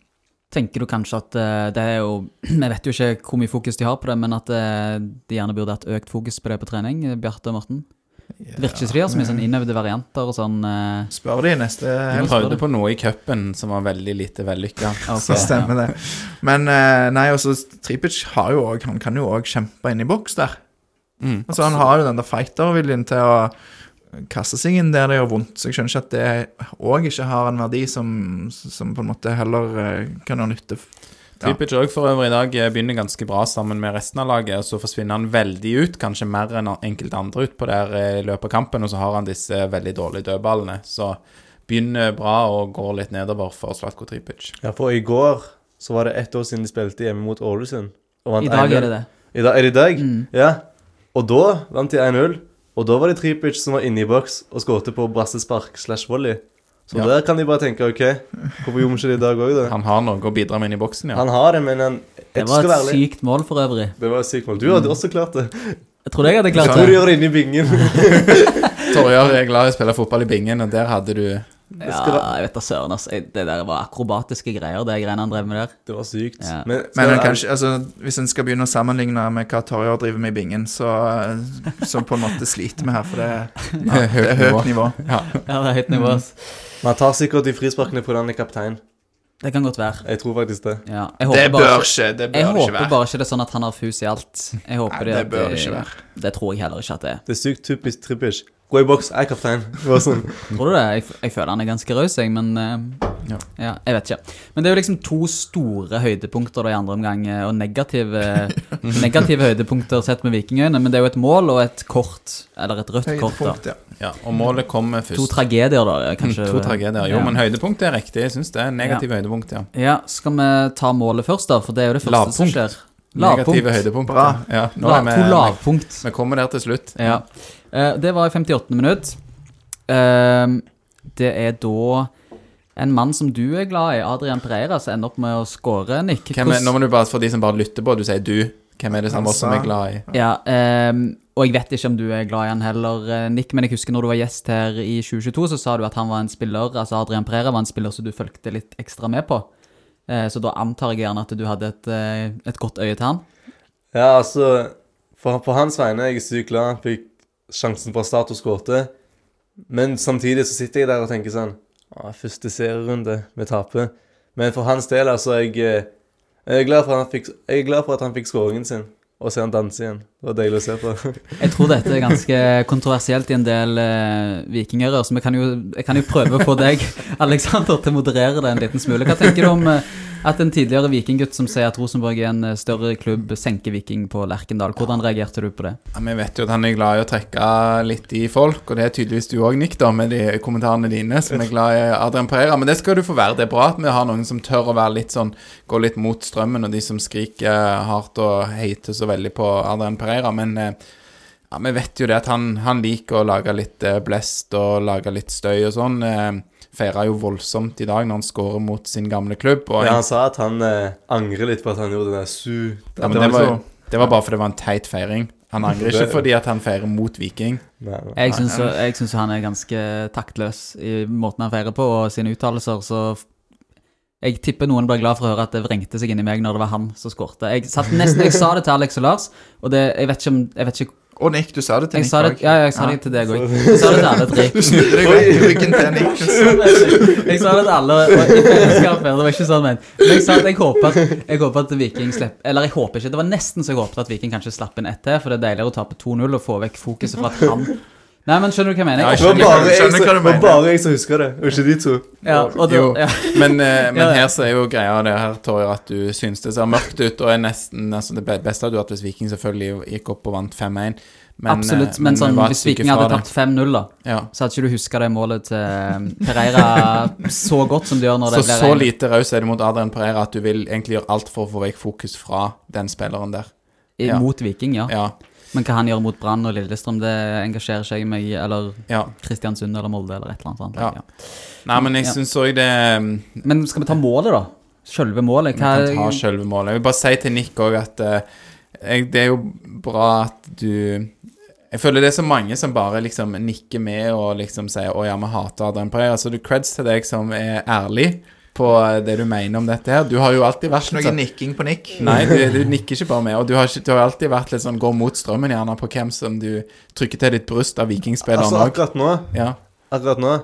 Tenker du kanskje at eh, det er jo <clears throat> Vi vet jo ikke hvor mye fokus de har på det, men at eh, de gjerne burde hatt økt fokus på det på trening, eh, Bjarte og Morten? Det virker ikke som de har så mye sånn innøvde varianter og sånn Spør de neste helg. prøvde på noe i cupen som var veldig lite vellykka. okay, Så stemmer det. Men nei, også Tripic har jo også, Han kan jo òg kjempe inn i boks der. Mm. Altså Han har jo den der fighterviljen til å kaste seg inn der det gjør vondt. Så jeg skjønner ikke at det òg ikke har en verdi som, som på en måte heller eh, kan ha nytte Ja. Tripic òg for øvrig i dag eh, begynner ganske bra sammen med resten av laget, og så forsvinner han veldig ut, kanskje mer enn enkelte andre utpå der eh, i løpet av kampen, og så har han disse veldig dårlige dødballene. Så begynner bra og går litt nedover for Slatko Tripic. Ja, for i går så var det ett år siden de spilte hjemme mot Ålesund. I dag er det det. I dag, er det i dag? Mm. Ja. Og da vant de 1-0. Og da var det Tripic som var inne i boks og skåret på brassespark slash volley. Så Ja. der kan de bare tenke OK, hvorfor gjorde vi ikke det i dag òg, da? Han har noe å bidra med inn i boksen, ja. Han har det, men han Det var være et sykt mål for øvrig. Det var et sykt mål. Du hadde også klart det. Jeg trodde jeg hadde Jeg klart tror du det. gjør det inni bingen. <laughs> Torjar er glad i å spille fotball i bingen, og der hadde du Ja, jeg vet da søren, altså. Det der var akrobatiske greier, det greiene han drev med der. Det var sykt. Ja. Men, Men det, kanskje, altså, hvis en skal begynne å sammenligne med hva Torjar driver med i bingen, så, så på en måte sliter vi her, for det, <laughs> ja, det er høyt nivå. Ja. Ja, det er høyt nivå. Mm. Man tar sikkert de frisparkene på denne kapteinen. kaptein. Det kan godt være. Jeg tror faktisk det. Ja. Jeg Det håper bare bør ikke ikke, det bør jeg ikke håper være. bare ikke det er sånn at han har fus i alt. Jeg håper Nei, det, det bør det ikke være. Det tror jeg heller ikke at det er. Det er sykt typisk Trippish. Gå i boks, jeg er kaptein. Sånn. <laughs> Tror du det? Jeg, jeg føler han er ganske raus, jeg, men uh, Ja. ja. Jeg vet ikke. Men det er jo liksom to store høydepunkter da i andre omgang, eh, og negative, <laughs> negative høydepunkter sett med vikingøyne. Men det er jo et mål og et kort, eller et rødt kort, da. Ja. ja. Og målet kommer først. To tragedier, da, kanskje. To tragedier. Jo, Ja. men høydepunkt er riktig. Jeg syns det er negative høydepunkt, ja. Ja, skal vi ta målet først, da? For det er jo det første som Lavpunkt. skjer. Negative høydepunkt. Bra. Ja, nå La, er vi, to lavpunkt. vi kommer der til slutt. Ja. Eh, det var i 58. minutt. Eh, det er da en mann som du er glad i, Adrian Pereira, som ender opp med å score, Nick. Hvem er, nå må du bare, For de som bare lytter på, du sier du. Hvem er det som også er glad i? Ja, ehm, og jeg vet ikke om du er glad i han heller, eh, Nick, men jeg husker når du var gjest her i 2022, så sa du at han var en spiller, altså Adrian Pereira var en spiller som du fulgte litt ekstra med på. Eh, så da antar jeg gjerne at du hadde et, eh, et godt øye til han. Ja, altså for, På hans vegne er jeg sykt glad han fikk sjansen for start og skårte. Men samtidig så sitter jeg der og tenker sånn Første serierunde, vi taper. Men for hans del, altså jeg, eh, at jeg er glad for at han fikk skåringen sin. Og se han danse igjen. Det var deilig å se på. <laughs> Jeg tror dette er ganske kontroversielt i en del eh, vikingører, så vi kan jo, jeg kan jo prøve å få deg, <laughs> Alexander, til å moderere det en liten smule. Hva tenker du om eh, at en tidligere vikinggutt som sier at Rosenborg er en eh, større klubb, senker Viking på Lerkendal? Hvordan reagerte du på det? Ja, Vi vet jo at han er glad i å trekke litt i folk, og det er tydeligvis du òg, Nick, da, med de kommentarene dine, som er glad i Adrian Pereira. Men det skal du få være. Det er bra at vi har noen som tør å være litt sånn, gå litt mot strømmen, og de som skriker hardt og heiter så veldig på Adrian Pereira. Men eh, ja, vi vet jo det at han, han liker å lage litt eh, blest og lage litt støy og sånn. Feira jo voldsomt i dag når han skårer mot sin gamle klubb. Og Ja, han sa at han eh, angrer litt på at han gjorde det der su... Ja, men det, var, det var bare fordi det var en teit feiring. Han angrer ikke fordi at han feirer mot Viking. Nei, nei. Jeg syns, han er ganske taktløs i måten han feirer på, og sine uttalelser, så Jeg tipper noen ble glad for å høre at det vrengte seg inni meg når det var han som skårte. Jeg, satt nesten, jeg sa det til Alex og Lars, og det, jeg vet ikke om jeg vet ikke, Og Nick, du sa det til jeg Nick sa det, ja, jeg sa det til deg òg. Jeg <laughs> sa det til alle tre. Du snudde deg vekk i ryggen til Nick. <laughs> Jeg sa det til alle og i det var ikke sånn, men Men jeg sa at jeg håper at, jeg håper at Viking slipper Eller jeg håper ikke, det var nesten så jeg håpet at Viking kanskje slapp inn ett til, for det er deiligere å tape 2-0 og få vekk fokuset fra at han Nei, men skjønner du hva jeg mener? Ja, jeg Det skjønner- bare jeg, skjønner hva du det var mener. bare jeg som husker det, og ikke de to. Ja, og det, Jo. ja. Men, eh, <laughs> men her så er jo greia det her, Torje, at du syns det ser mørkt ut, og er nesten altså Det be- beste hadde vært hvis Viking selvfølgelig gikk opp og vant 5-1. Men, Absolutt, eh, men, sånn, hvis Viking hadde tapt 5-0, da, ja. så hadde ikke du huska det målet til eh, Pereira så godt som du gjør når det Så blir så lite raus er det mot Adrian Pereira at du vil egentlig gjøre alt for å få vekk fokus fra den spilleren der. ja. mot Viking, ja. Ja. Men hva han gjør mot Brann og Lillestrøm, det engasjerer seg meg i. Eller ja. Kristiansund eller Molde eller et eller annet. sånt. Ja. Ja. Nei, men jeg Ja. syns òg det mm, Men skal vi ta målet, da? Sjølve målet? Vi kan ta sjølve målet. Jeg vil bare si til Nick òg at uh, jeg, det er jo bra at du Jeg føler det er så mange som bare liksom nikker med og liksom sier 'Å ja, vi hater Adrian Pereira'. Så du creds til deg som er ærlig på det du mener om dette her. Du har jo alltid vært noe sånn nikking på Nick. Nei, du, du nikker ikke bare med. Og du har, ikke, du har alltid vært litt sånn går mot strømmen, gjerne, på hvem som du trykker til ditt bryst av vikingspilleren Altså, akkurat nå, Ja. akkurat nå,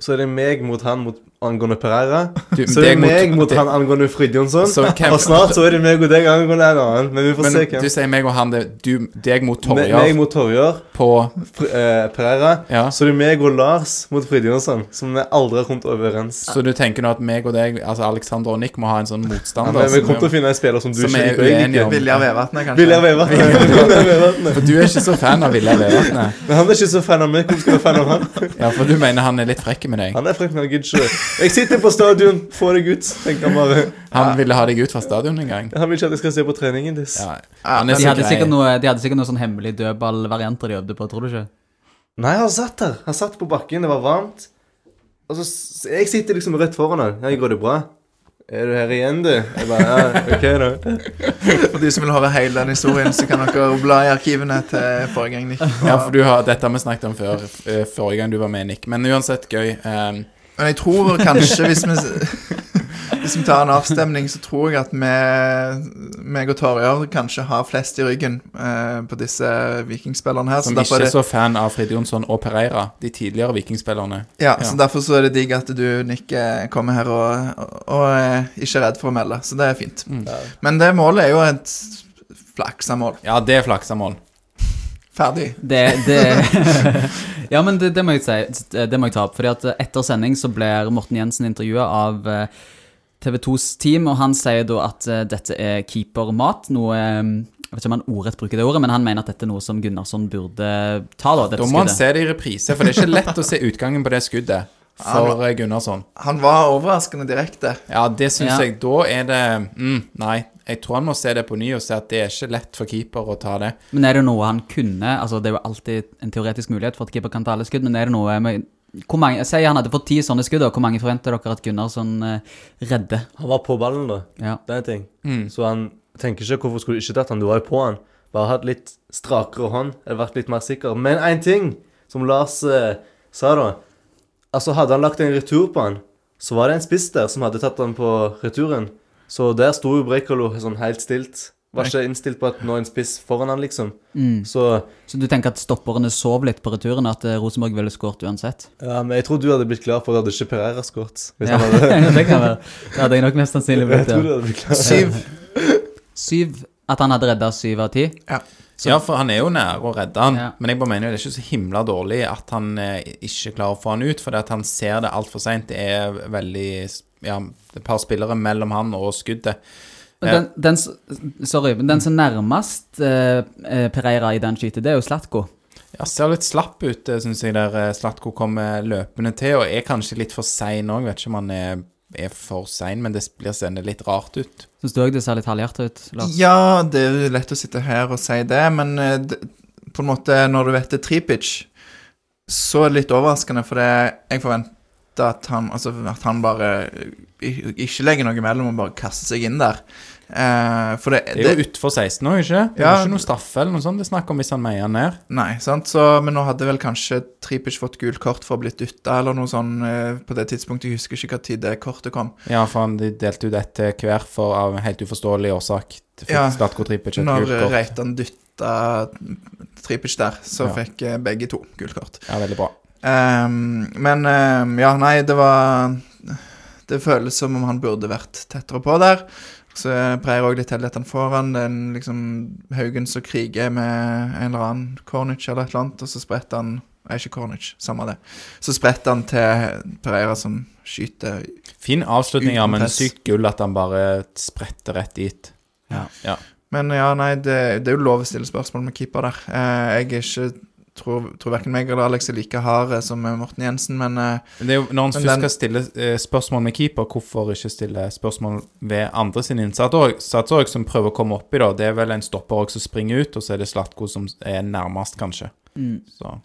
så er det meg mot han mot angående Pereira. Du, Så er det mot- meg mot det- han angående Fridtjonsson. Og snart så er det meg og deg angående en annen. Men vi får Men se du sier meg og han, det, du, deg mot Torjar. Meg mot Torjar, på Fri, eh, Pereira. Ja. Så er det meg og Lars mot Fridtjonsson, som vi aldri har kommet overens. Så du tenker nå at meg og deg, altså Alexander og Nick, må ha en sånn Ja, men vi kommer til å finne en spiller som du som ikke er liker. Viljar Vevatnet, kanskje. Viljar Vevatnet. For du er ikke så fan av Viljar Vevatnet. Men han er ikke så fan av meg. Hvordan skal du være fan av han? Ja, for du mener han er litt frekk med deg. Han er frekk, men han gidder ikke. Jeg sitter på stadion, få deg ut, tenker han bare. Han ville ha deg ut fra stadion en gang. Han vil ikke at jeg skal se på treningen deres. Ja, han er de, så hadde grei. sikkert noe, de hadde sikkert noe sånn hemmelig dødballvarianter de øvde på, tror du ikke? Nei, han satt der. Han satt på bakken, det var varmt. Og så s- Jeg sitter liksom rett foran han. Ja, går det bra? Er du her igjen, du? Jeg bare, ja, ok da. <laughs> For de som vil høre hele den historien, så kan dere bla i arkivene til forrige gang. Nick. Ja, for du har, Dette har vi snakket om før, eh, forrige gang du var med, Nick. Men uansett gøy. Um, Men jeg tror kanskje, hvis vi <laughs> Hvis vi tar en avstemning, så tror jeg at vi, meg og Torjar kanskje har flest i ryggen eh, på disse vikingspillerne her. som ikke er det, så fan av Frid Jonsson og Pereira, de tidligere vikingspillerne. ja, ja. så derfor så er det digg at du, Nick, eh, kommer her og, og, og er ikke er redd for å melde. Så det er fint. Mm. Men det målet er jo et flaksamål. Ja, det er flaksamål. Ferdig. Det, det <laughs> Ja, men det, det må jeg si. Det må jeg ta opp. Fordi at etter sending så blir Morten Jensen intervjua av eh, TV 2s team, og han sier da at eh, dette er keepermat. Noe eh, Jeg vet ikke om han ordrett bruker det ordet, men han mener at dette er noe som Gunnarsson burde ta, da. Da må han skuddet. se det i reprise, for det er ikke lett å se utgangen på det skuddet for han, Gunnarsson. Han var overraskende direkte. Ja, det syns Ja. jeg. Da er det mm, Nei, jeg tror han må se det på ny og se at det er ikke lett for keeper å ta det. Men er det noe han kunne Altså, det er jo alltid en teoretisk mulighet for at keeper kan ta alle skudd, men er det noe med hvor mange, Si han hadde fått ti sånne skudd, og hvor mange forventer dere at Gunnarsson eh, redder? Han var på ballen, da. Ja. Det er en ting. Mm. Så han tenker ikke hvorfor skulle du ikke tatt han, du var jo på han. Bare hatt litt strakere hånd, eller vært litt mer sikker. Men én ting, som Lars eh, sa da. Altså, hadde han lagt en retur på han, så var det en spiss der som hadde tatt han på returen. Så der sto jo Breikolo sånn helt stilt. Var ikke innstilt på at nå er en spiss foran han, liksom. Mm. Så Så du tenker at stopperne sov litt på returen, at eh, Rosenborg ville skåret uansett? ja, men jeg tror du hadde blitt klar for at hadde ikke Pereira skåret. Hvis Ja, han <laughs> hadde det kan være. Det hadde jeg nok mest sannsynlig blitt. Ja. Syv. Syv At han hadde redda syv av ti? Ja, for han er jo nære å redde han. Ja. Men jeg bare mener jo det er ikke så himla dårlig at han eh, ikke klarer å få han ut, for det at han ser det altfor seint. Det er veldig Ja, et par spillere mellom han og skuddet. Den, den, sorry, men den som nærmest eh, eh, Pereira i den skytet, det er jo Slatko. Ja, ser litt slapp ut, syns jeg, der eh, Slatko kommer løpende til, og er kanskje litt for sein òg. Vet ikke om han er, er for sein, men det blir seende litt rart ut. Syns du òg det ser litt halvhjertet ut? Lars? Ja, det er jo lett å sitte her og si det, men eh, det, på en måte, når du vet det er Tripic, så er det litt overraskende, for det, jeg forventer at han, altså, at han bare ikke legger noe imellom og bare kaster seg inn der. Eh, for det, Det er jo utfor 16 òg, ikke? Det er Ja. ikke noe straffe eller noe sånt det er snakk om hvis han meier ned. Nei, sant? Så, men nå hadde vel kanskje Tripic fått gult kort for å ha blitt dytta, eller noe sånt eh, på det tidspunktet. Jeg husker ikke hva tid det kortet kom. Ja, for han de delte ut ett til hver for av helt uforståelig årsak. Ja, Når. Reitan dytta Tripic der, så Ja. fikk eh, begge to gult kort. Ja, veldig bra. Ehm, men ehm, ja, nei, det var Det føles som om han burde vært tettere på der. Så breier òg litt heldig at han får han. Det er en liksom Haugen som kriger med en eller annen Cornich eller et eller annet, og så spretter han Nei, ikke Cornich, samme det. Så spretter han til Pereira som skyter Fin avslutning, ja, men sykt gull at han bare spretter rett dit. Ja. ja. Men ja, nei, det, det er jo lov å stille spørsmål med keeper der. Eh, jeg er ikke tror, tror verken meg eller Alex er like hard eh, som Morten Jensen, men eh, Det er jo, når han først skal stille eh, spørsmål med keeper, hvorfor ikke stille spørsmål ved andre sin innsats òg, som prøver å komme oppi, da? Det er vel en stopper òg som springer ut, og så er det Slatko som er nærmest, kanskje. Mm. Så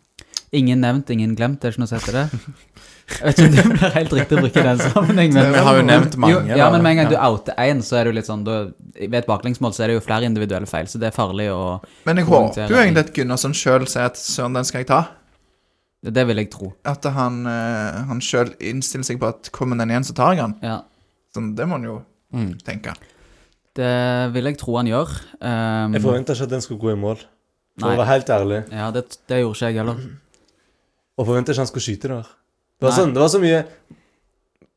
Ingen nevnt, ingen glemt, det er ikke noe å si til det? <laughs> Jeg vet ikke om det blir helt riktig å bruke i den sammenheng, men Vi har jo nevnt mange. jo, ja, men med en gang du outer én, så er det jo litt sånn da, Ved et baklengsmål så er det jo flere individuelle feil, så det er farlig å Men jeg håper jo egentlig at Gunnarsson sjøl sier at søren, den skal jeg ta. Det vil jeg tro. At han, eh, han sjøl innstiller seg på at kommer den igjen, så tar jeg den. Ja. Sånn, det må han jo Mm. tenke. Det vil jeg tro han gjør. Um, Jeg forventa ikke at den skulle gå i mål. For Nei. å være helt ærlig. Ja, det, det gjorde ikke jeg heller. Og forventa ikke han skulle skyte der. Det var, sånn, det var så mye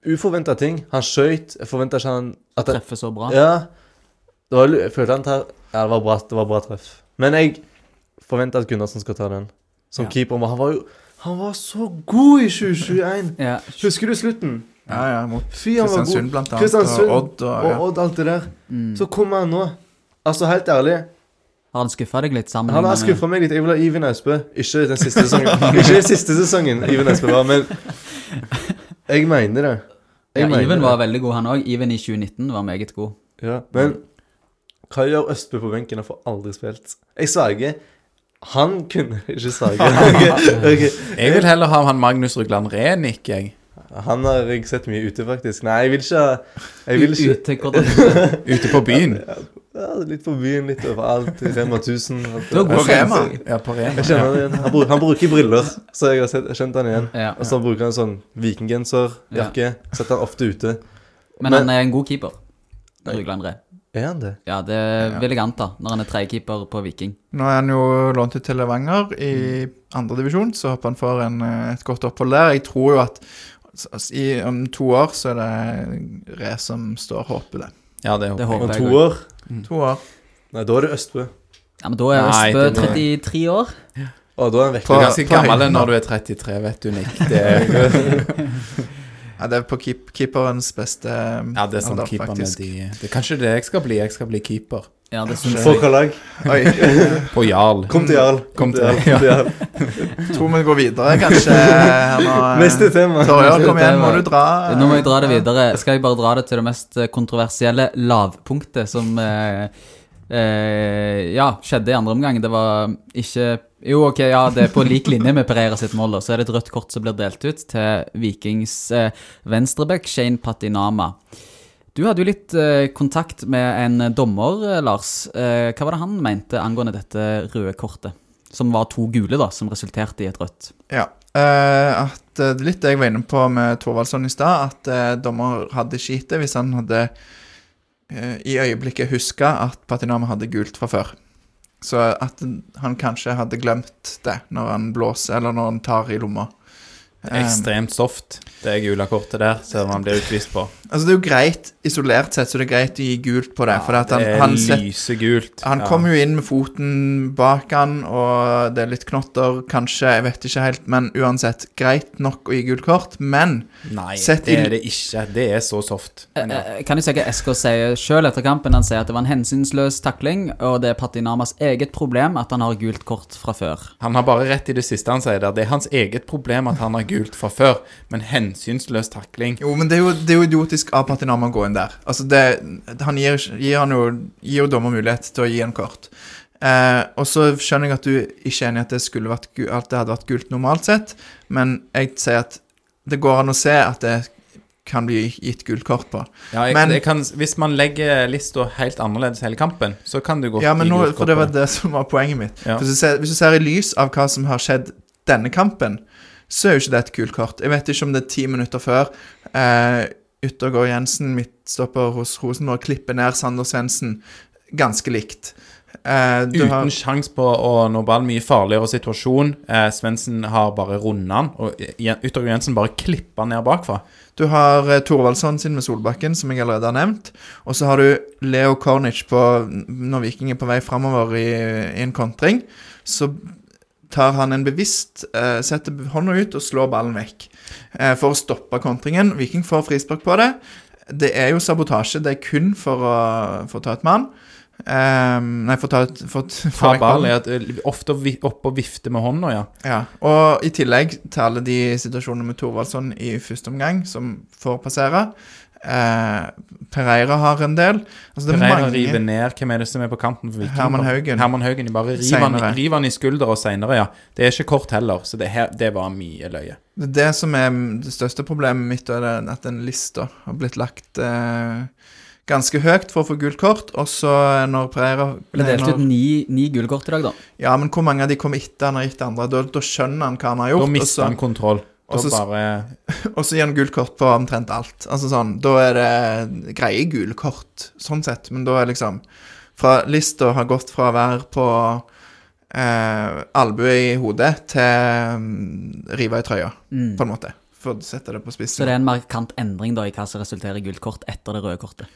uforventa ting. Han skøyt. Jeg forventa ikke han at han, Treffer så bra. Ja. Det var, jeg følte han tar Ja, det var bra, det var bra treff. Men jeg forventa at Gundersen skal ta den. Som Ja. keeper. Men han var jo Han var så god i 2021! <laughs> Ja. Husker du slutten? Ja, ja, mot Fy, han var god. Kristiansund blant annet, Kristiansund og Odd og Og ja. Odd, alt det der. Mm. Så kommer han nå. Altså, helt ærlig. Har han skuffa deg litt sammen? Han har skuffa meg litt. Jeg vil ha Iven Austbø. Ikke den siste sesongen. <laughs> Ikke den siste sesongen Iven Austbø var, men Jeg mener det. Jeg Ja, mener Iven det. var veldig god, han òg. Iven i 2019 var meget god. Ja, men hva gjør Østbø på benken? Han får aldri spilt. Jeg sverger. Han kunne ikke sverge. <laughs> Okay, okay. Jeg vil heller ha han Magnus Rugland Renik, jeg. Han har jeg sett mye ute, faktisk. Nei, jeg vil ikke ha Jeg vil ikke Ute, Ute på byen. <laughs> ja, Litt på byen, litt overalt. i Rema 1000. alt Du har god Rema. Ja, på Rema. Jeg kjenner det igjen. Han, bruk, han bruker briller, så jeg har sett, kjent han igjen. Ja. Og så bruker han sånn vikinggenserjakke. Setter han ofte ute. Men han er en god keeper. Rugland André. Er han det? Ja, det vil jeg anta, når han er tredjekeeper på Viking. Nå er han jo lånt ut til Levanger i andredivisjon, så håper han får en, eh, et godt opphold der. Jeg tror jo at i, om to år så er det Re som står, håper det. Ja, det Det håper jeg. håper Om to år? To år. Nei, da er det Østbø. Ja, men da er Nei, Østbø det må- 33 år. Å, da er han Du er ganske gammel når du er 33, vet du, Nick. Det er, <laughs> Ja, det er på keep, keeperens beste ja, det er sånn alder, keeper med faktisk. de Det er kanskje det jeg skal bli. Jeg skal bli keeper. Ja, det syns jeg. hvilket lag? Oi. <laughs> På Jarl. Kom til Jarl. Kom til- Jarl. Kom til Jarl. Tror vi går videre, kanskje. Her nå, Neste tema. Torjer, kom igjen, må du dra. Nå må jeg dra det videre. Skal jeg bare dra det til det mest eh, kontroversielle lavpunktet som eh, eh, Ja, skjedde i andre omgang. Det var ikke Jo, ok, ja, det er på lik linje med Pereira sitt mål, da. Så er det et rødt kort som blir delt ut til Vikings eh, venstreback Shane Patinama. Du hadde jo litt eh, kontakt med en dommer, eh, Lars. Eh, hva var det han mente angående dette røde kortet? Som var to gule, da, som resulterte i et rødt. Ja. eh, at eh, Litt det jeg var inne på med Thorvaldsson i stad, at eh, dommer hadde skitet hvis han hadde eh, i øyeblikket huska at Patinama hadde gult fra før. Så at han kanskje hadde glemt det når han blåser, eller når han tar i lomma. Eh, Ekstremt soft, det gule kortet der, som han blir utvist på. altså Det er jo greit isolert sett, så det er greit å gi gult på det. for at han, det er han, set, lysegult. han Ja. kommer jo inn med foten bak han, og det er litt knotter, kanskje, jeg vet ikke helt. Men uansett, greit nok å gi gult kort. Men Nei, Sett det er det ikke. Det er så soft. Eh, eh, Kan jeg si hva SK sier sjøl etter kampen? Han sier at det var en hensynsløs takling, og det er Patinamas eget problem at han har gult kort fra før. Han har bare rett i det siste han sier der. Det er hans eget problem at han har gult fra før, men hensynsløs takling Jo, men det er jo, det er jo idiotisk av Patinama å gå inn der. Altså, det, han gir, gir han jo, gir jo dommer mulighet til å gi en kort. Eh, og så skjønner jeg at du ikke er enig i at det, skulle vært, at det hadde vært gult normalt sett, men jeg sier at det går an å se at det kan bli gitt gult kort på. Ja, jeg, Men- jeg kan, Hvis man legger lista helt annerledes hele kampen, så kan du godt Ja, men gi nå, gult for kort det på var det som var poenget mitt. Ja. Hvis, du ser, hvis du ser i lys av hva som har skjedd denne kampen, så er jo ikke det et kult kort. Jeg vet ikke om det er ti minutter før. Eh, Yttergård Jensen, midtstopper hos Rosenborg, klipper ned Sander Svendsen ganske likt. Eh, du Uten har, sjanse på å nå ball, mye farligere situasjon. Eh, Svendsen har bare rundet han, og Yttergård Jensen bare klipper han ned bakfra. du har eh, Thorvaldsson sin med Solbakken, som jeg allerede har nevnt. Og så har du Leo Kornic på, når Viking er på vei framover i, i en kontring. Så tar han en bevisst eh, Setter hånda ut og slår ballen vekk eh, for å stoppe kontringen. Viking får frispark på det. Det er jo sabotasje. Det er kun for å, for å ta et mann. Um, nei, for å ta et for, for ball er at ofte opp og vifte med hånda, ja. Ja, og i tillegg til alle de situasjonene med Thorvaldsson i første omgang, som får passere. Eh, Pereira har en del. Altså, det er Pereira mange river ned Hvem er det som er på kanten for Viking? Herman Haugen. Herman Haugen. De bare river han, river han i skulder og seinere, ja. Det er ikke kort heller, så det, her, det var mye løye. Det det som er det største problemet mitt, er at den lista har blitt lagt eh, ganske høyt for å få gult kort, og så når Pereira ble delt ut ni, ni gule kort i dag, da. Ja, men hvor mange av de kom etter han har gitt andre? Da, da skjønner han hva han har gjort, Da mister han kontroll. Da og så- bare <laughs> og så gir han gult kort på omtrent alt. Altså sånn, Da er det greie gule kort, sånn sett, men da er liksom Fra lista har gått fra å være på eh, albue i hodet til um, rive i trøya, på en måte. For å sette det på spissen. Så det er en markant endring da i hva som resulterer i gult kort etter det røde kortet.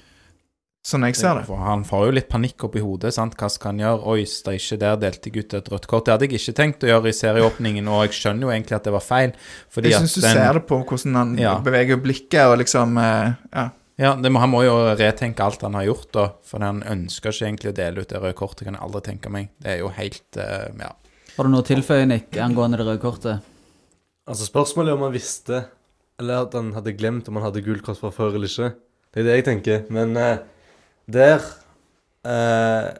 Sånn jeg ser det. For Han får jo litt panikk oppi hodet. sant? Hva skal han gjøre? Oi, ikke der delte jeg ut et rødt kort. Det hadde jeg ikke tenkt å gjøre i serieåpningen, og jeg skjønner jo egentlig at det var feil. Fordi Jeg syns du den- ser det på hvordan han Ja. beveger blikket og liksom eh, Ja. Ja, det må, Han må jo retenke alt han har gjort, da. For han ønsker ikke egentlig å dele ut det røde kortet, kan jeg aldri tenke meg. Det er jo helt eh, Ja. Har du noe å tilføye, Nick, angående det røde kortet? Altså Spørsmålet er om han visste, eller at han hadde glemt om han hadde gult kort fra før eller ikke. Det er det jeg tenker. Men eh, der eh,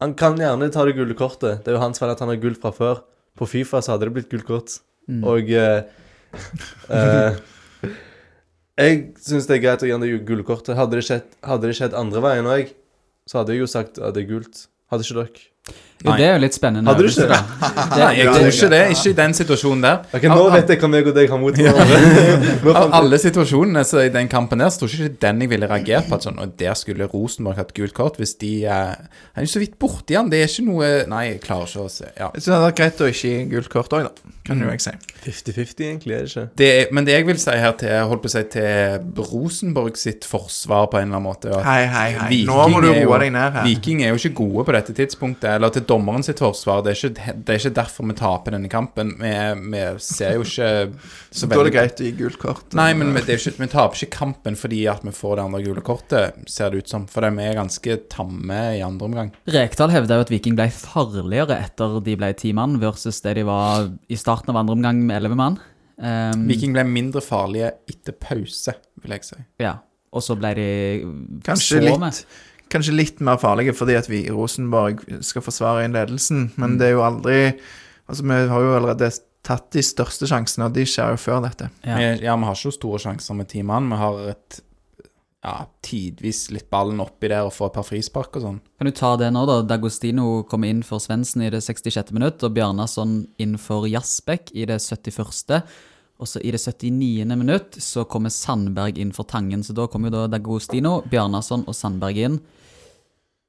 Han kan gjerne ta det gule kortet. Det er jo hans feil at han har gull fra før. På Fifa så hadde det blitt gult kort. Mm. Og eh, <laughs> Eh, jeg syns det er greit å gi han det gullkortet. Hadde det skjedd, hadde det skjedd andre veien òg, så hadde jeg jo sagt at det er gult. Hadde ikke dere? Jo, det er jo litt spennende. Hadde du ikke ikke det Nei, jeg tror ikke det. Ikke i den situasjonen der. Ok, Nå Av- vet jeg hva meg og deg har mot hverandre. <laughs> Av alle situasjonene så i den kampen der, så tror jeg ikke den jeg ville reagert på. At sånn, og der skulle Rosenborg hatt gult kort hvis de eh, Han er jo så vidt borti han. Det er ikke noe Nei, jeg klarer ikke å se ja. Jeg synes det hadde vært greit å ikke gi gult kort òg, da. Kan jo jeg si. 50-50, egentlig, er det ikke? det, Men det jeg vil si her til holdt på å si, til Rosenborg sitt forsvar på en eller annen måte at Hei, hei, hei. Viking Nå må du roe deg ned her. Viking er jo ikke gode på dette tidspunktet, eller til dommeren sitt forsvar. Det er ikke, det er ikke derfor vi taper denne kampen. Vi, vi ser jo ikke så <laughs> Da er det greit å gi gult kort. Nei, men vi, det er ikke, vi taper ikke kampen fordi at vi får det andre gule kortet, ser det ut som. For vi er ganske tamme i andre omgang. Rekdal hevda jo at Viking ble farligere etter de ble ti mann, versus det de var i starten av andre omgang med elleve mann. Um, Viking ble mindre farlige etter pause, vil jeg si. Ja. Og så ble de Kanskje så litt, med. Kanskje litt mer farlige fordi at vi i Rosenborg skal forsvare inn ledelsen, men Mm. det er jo aldri Altså, vi har jo allerede tatt de største sjansene, og de skjer jo før dette. Ja. Vi, ja, vi har ikke så store sjanser med ti mann. Vi har et ja, tidvis litt ballen oppi der og får et par frispark og sånn. Kan du ta det nå, da? Dagostino kom inn for Svendsen i det 66. minutt, og Bjarnason inn for Jasbekk i det 71. Og så i det 79. minutt så kommer Sandberg inn for Tangen, så da kommer jo da Dagostino, Bjarnason og Sandberg inn.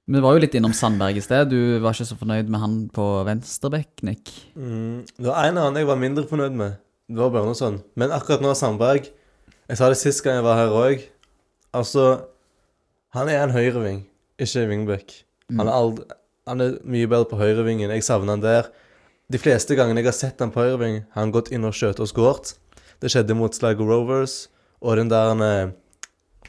Vi var jo litt innom Sandberg i sted. Du var ikke så fornøyd med han på venstrebekk, Nick? Mm, det var en annen jeg var mindre fornøyd med. Det var Bjarnason. Men akkurat nå, Sandberg Jeg sa det sist gang jeg var her òg. Altså Han er en høyreving, ikke en wingback. Han, er han er mye bedre på høyrevingen. Jeg savner han der. De fleste gangene jeg har sett han på høyreving, har han gått inn og skjøt og skåret. Det skjedde mot Sligo Rovers og den der eh,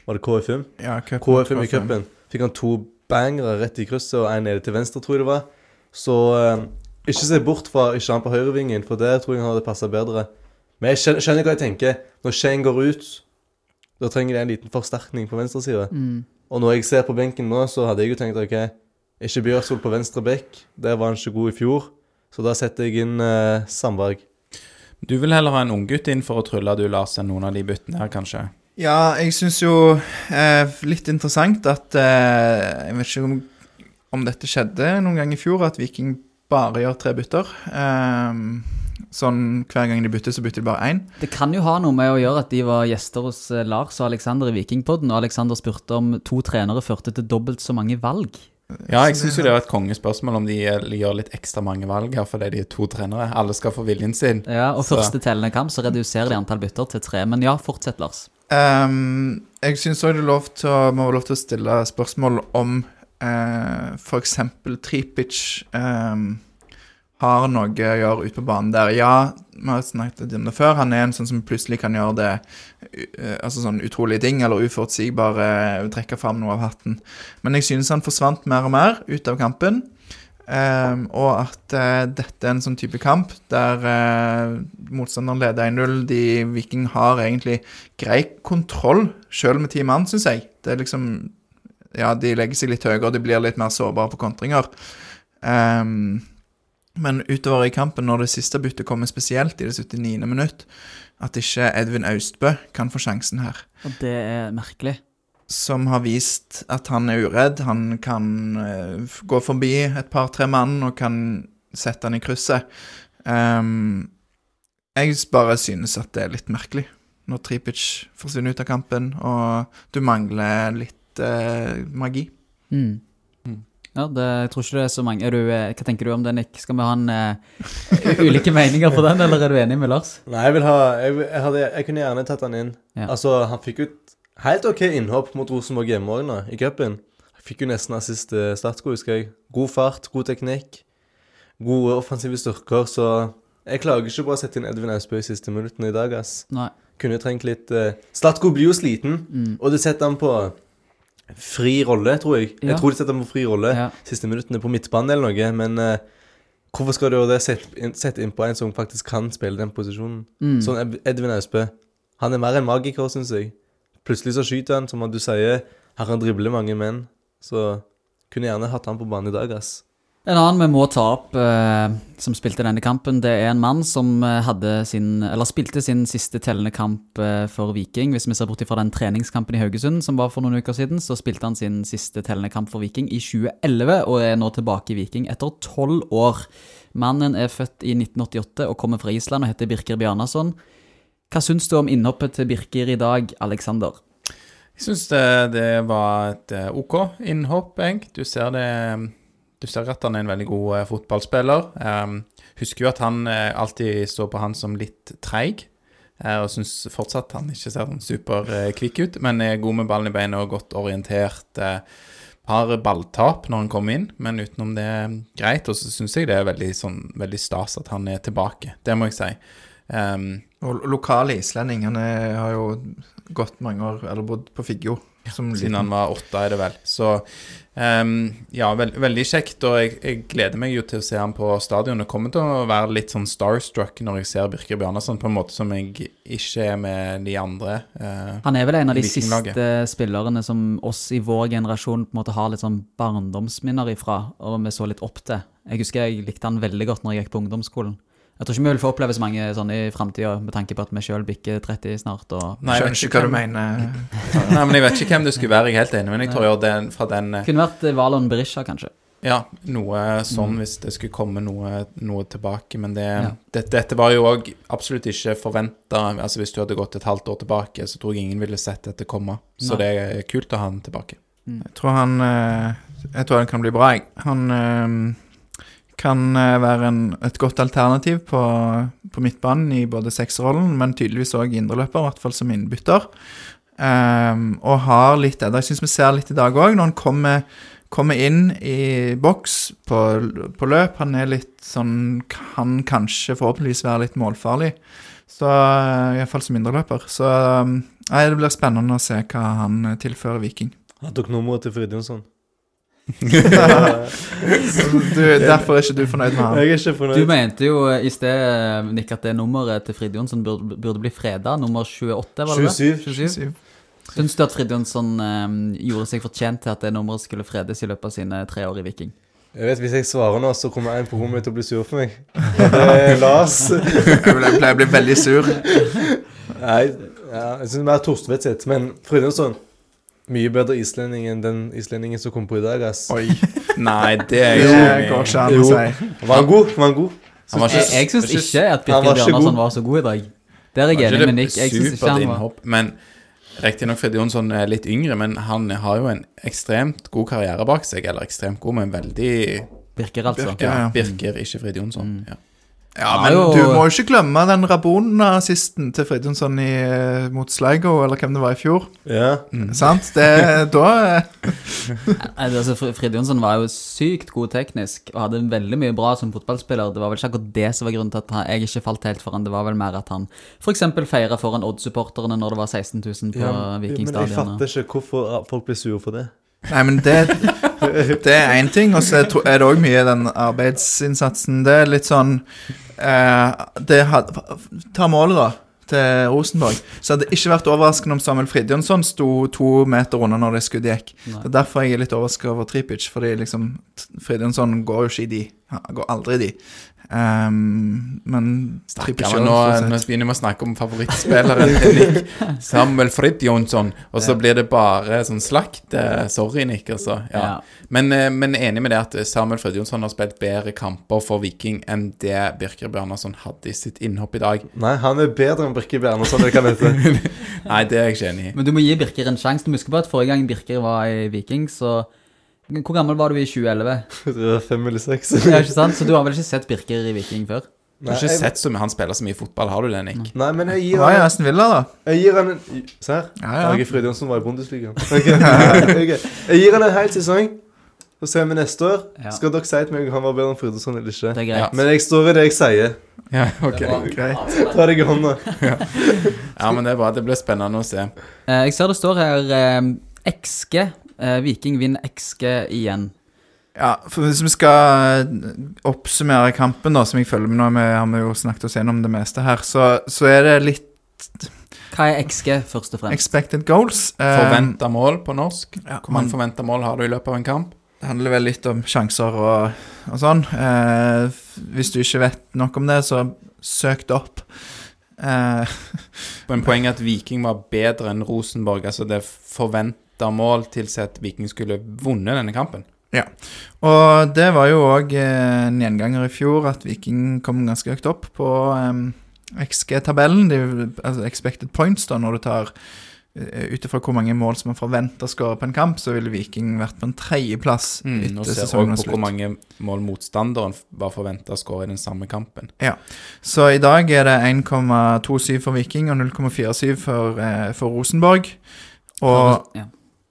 Var det KFM? Ja, cupen, KFM i cupen. Fikk han to bangere rett i krysset og en nede til venstre, tror jeg det var. Så eh, ikke se bort fra ikke han på høyrevingen, for der tror jeg han hadde passa bedre. Men jeg skjønner, skjønner hva jeg tenker. Når Shane går ut, da trenger de en liten forsterkning på venstresida. Mm. Og når jeg ser på benken nå, så hadde jeg jo tenkt OK, ikke Bjørsvold på venstre bekk. Der var han ikke god i fjor. Så da setter jeg inn eh, Sandberg. Du vil heller ha en unggutt inn for å trylle du, Lars, enn noen av de byttene her, kanskje? Ja, jeg syns jo eh, litt interessant at eh, Jeg vet ikke om, om dette skjedde noen gang i fjor, at Viking bare gjør tre bytter. Eh, sånn hver gang de bytter, så bytter de bare én. Det kan jo ha noe med å gjøre at de var gjester hos eh, Lars og Alexander i Vikingpodden, og Alexander spurte om to trenere førte til dobbelt så mange valg. Ja, jeg syns jo det er et kongespørsmål om de eh, gjør litt ekstra mange valg her fordi de er to trenere. Alle skal få viljen sin. Ja, Og Så- første tellende kamp så reduserer de antall bytter til tre. Men ja, fortsett, Lars. Um, jeg syns òg det er lov til å, må være lov til å stille spørsmål om uh, f.eks. Tripic ehm, har noe å gjøre ute på banen der. Ja, vi har snakket om det før. Han er en sånn som plutselig kan gjøre det uh, altså sånn utrolige ting, eller uforutsigbare, trekke fram noe av hatten. Men jeg synes han forsvant mer og mer ut av kampen. Um, og at uh, dette er en sånn type kamp der uh, motstanderen leder 1-0. De Viking har egentlig grei kontroll, sjøl med ti mann, syns jeg. Det er liksom Ja, de legger seg litt høyere, de blir litt mer sårbare på kontringer. Ehm, men utover i kampen, når det siste byttet kommer spesielt i det 79. minutt, at ikke Edvin Austbø kan få sjansen her Og det er merkelig. som har vist at han er uredd. Han kan uh, gå forbi et par-tre mann og kan sette han i krysset. Um, jeg bare synes at det er litt merkelig når Tripic forsvinner ut av kampen, og du mangler litt uh, magi. Mm. Ja, det, jeg tror ikke det er så mange er du, eh, Hva tenker du om det, Nick? Skal vi ha en, uh, ulike meninger på den, eller er du enig med Lars? Nei, jeg vil ha Jeg, jeg, hadde, jeg kunne gjerne tatt han inn. Ja. Altså, han fikk jo et helt OK innhopp mot Rosenborg hjemme òg nå, i cupen. Fikk jo nesten assist til Statsko, husker jeg. God fart, god teknikk. Gode offensive styrker, så jeg klager ikke på å sette inn Edvin Austbø i siste minuttene i dag, ass. Nei. Kunne trengt litt uh, Statko blir jo sliten, Mm. og det setter han på fri rolle, tror jeg. Ja. Jeg tror de setter ham på fri rolle Ja. siste minuttene på midtbanen eller noe, men uh, hvorfor skal du gjøre det? Sette inn, sette inn på en som faktisk kan spille den posisjonen. Mm. Sånn Ed- Edvin Austbø. Han er mer en magiker, syns jeg. Plutselig så skyter han, som du sier. Her kan drible mange menn. Så kunne jeg gjerne hatt han på banen i dag, ass. En annen vi må ta opp, eh, som spilte denne kampen, det er en mann som eh, sin, spilte sin siste tellende kamp eh, for Viking. Hvis vi ser bort fra den treningskampen i Haugesund som var for noen uker siden, så spilte han sin siste tellende kamp for Viking i 2011, og er nå tilbake i Viking etter tolv år. Mannen er født i 1988 og kommer fra Island og heter Birker Bjarnason. Hva syns du om innhoppet til Birker i dag, Aleksander? Jeg syns det, det var et eh, OK innhopp, jeg. Du ser det Du ser at han er en veldig god eh, fotballspiller. Um, husker jo at han eh, alltid står på han som litt treig. eh, og syns fortsatt han ikke ser sånn superkvikk ut, men er god med ballen i beina og godt orientert. har balltap når han kommer inn, men utenom det greit. Og så syns jeg det er veldig, sånn, veldig stas at han er tilbake. Det må jeg si. Um, Og lokale islending. Han er, har jo gått mange år, eller bodd på Figgjo. Som Siden han var åtte, er det vel. Så um, ja, veld, veldig kjekt. Og jeg, jeg gleder meg jo til å se han på stadion. Det kommer til å være litt sånn starstruck når jeg ser Birker Bjarnason, på en måte som jeg ikke er med de andre. Uh, Han er vel en av de siste spillerne som oss i vår generasjon på en måte har litt sånn barndomsminner ifra, og vi så litt opp til. Jeg husker jeg likte han veldig godt når jeg gikk på ungdomsskolen. Jeg tror ikke vi vil få oppleve så mange sånne i framtida, med tanke på at vi sjøl bikker 30 snart. og Nei, jeg vet ikke hva du mener. Nei, men jeg vet ikke hvem det skulle være, jeg er helt enig, men jeg tror jo den, fra den eh, Kunne vært eh, Valon Berisha, kanskje. Ja, noe sånn hvis det skulle komme noe, noe tilbake. Men det, Ja. det, dette var jo òg absolutt ikke forventa. Altså, hvis du hadde gått et halvt år tilbake, så tror jeg ingen ville sett dette komme. Så Nei. det er kult å ha han tilbake. Jeg tror han eh, Jeg tror han kan bli bra, jeg. Han kan eh, være en, et godt alternativ på, på midtbanen i både sekserrollen, men tydeligvis òg indreløper, i hvert fall som innbytter. Um, og har litt det. Jeg syns vi ser litt i dag òg, når han kommer, kommer inn i boks på, på løp. Han er litt sånn Kan kanskje forhåpentligvis være litt målfarlig. Så uh, Iallfall som indreløper. Så um, nei, det blir spennende å se hva han eh, tilfører Viking. Han tok nummeret til Fridtjonsson. <laughs> Du, derfor er ikke du fornøyd med han? Jeg er ikke fornøyd. Du mente jo eh, i sted, eh, Nick, at det nummeret til Frid Jonsson burde, burde bli freda. Nummer 28, var det det? 27. 27. Syns du at Frid Jonsson eh, gjorde seg fortjent til at det nummeret skulle fredes i løpet av sine tre år i Viking? Jeg vet, Hvis jeg svarer nå, så kommer en på rommet til å bli sur for meg. Er Lars. <laughs> Jeg pleier å bli veldig sur. Nei, ja, jeg syns mer Torstvedt sitt. Men Fridtjonsson Mye bedre islending enn den islendingen som kom på i dag, ass. Oi, Nei, det er det jo går ikke an å si. Var han god? Var han god? Han var Jeg, ikke, jeg syns var ikke at Han Birker var ikke Bjarnason god. var så god i dag. Der er jeg enig med Nick. Jeg syns ikke supert han var innhopp, men riktignok Fred Jonsson er litt yngre, men han har jo en ekstremt god karriere bak seg. Eller ekstremt god, men veldig Birker, altså. Ja. Birker, ikke Fred Jonsson. Mm. Ja. Ja, men jo- du må jo ikke glemme den Rabona-assisten til Fridtjonsson eh, mot Sligo, eller hvem det var i fjor. Ja. Mm. Sant? Det, da eh, <laughs> Nei, altså, Fridtjonsson var jo sykt god teknisk og hadde veldig mye bra som fotballspiller. Det var vel ikke akkurat det som var grunnen til at han, jeg ikke falt helt for han. Det var vel mer at han f.eks. feira foran Odd-supporterne når det var 16 000 på ja. Men jeg fatter ikke hvorfor folk blir sure for det. Nei, men det, det er én ting, og så er det òg mye den arbeidsinnsatsen. Det er litt sånn eh, det had, Ta målet, da, til Rosenborg. Så hadde det ikke vært overraskende om Samuel Fridjonsson sto to meter unna når det skuddet gikk. Nei. Det er derfor jeg er litt overrasket over Tripic, fordi liksom Fridjonsson går jo ikke i de. Han går aldri i de. Ehm, men men nå, nå begynner vi å snakke om favorittspilleren til Nick. <laughs> Samuel Frid Jonsson. Og så blir det bare sånn slakt. Eh, Sorry, Nick, altså. Ja. Ja. Men, eh, men enig med det at Samuel Frid Jonsson har spilt bedre kamper for Viking enn det Birker Bjarnason hadde i sitt innhopp i dag. Nei, han er bedre enn Birker Bjarnason, det kan hete. <laughs> Nei, det er jeg ikke enig i. Men du må gi Birker en sjanse. Du må huske på at forrige gang Birker var i Viking, så Hvor gammel var du i 2011? <laughs> Det var Fem eller seks. Ja, ikke sant? Så du har vel ikke sett Birker i Viking før? Du har ikke sett så mye han spiller så mye fotball, har du det, Nick? Nei, men jeg gir han i han Aston Villa, da. Jeg gir han en Se her. Ja, ja. Åge Fridtjonsson var i Bundesliga. Ok. <laughs> Ok. Jeg gir han en hel sesong. Så ser vi neste år. Ja. Skal dere si til meg om han var bedre enn Fridtjonsson eller ikke? Det er greit. Men jeg står ved det jeg sier. Ja, ok. Greit. Ta deg i hånda. <laughs> Ja, men det er bra. Det blir spennende å se. Eh, Jeg ser det står her eh, XG. Eh, Viking vinner XG igjen. Ja, for Hvis vi skal eh, oppsummere kampen, da, som jeg følger med nå, vi har vi jo snakket oss gjennom det meste her, så, så er det litt Hva er XG, først og fremst? expected goals. Eh, Forventa mål på norsk. ja, Hvor mange man, forventa mål har du i løpet av en kamp? det handler vel litt om sjanser og, og sånn. Eh, hvis du ikke vet nok om det, så søk det opp. Eh, Men poenget er at Viking var bedre enn Rosenborg. Altså det forventa mål tilsier at Viking skulle vunnet denne kampen. Ja, og det var jo òg eh, en gjenganger i fjor, at Viking kom ganske høyt opp på um, XG-tabellen. de- Altså expected points, da, når du tar eh, ut ifra hvor mange mål som er forventa å skåre på en kamp, så ville Viking vært på en tredjeplass Mm, og etter sesongen Og var på hvor mange mål motstanderen var forventa å skåre i den samme kampen. Ja, Så i dag er det 1,27 for Viking og 0,47 for, eh, for Rosenborg. Og ja.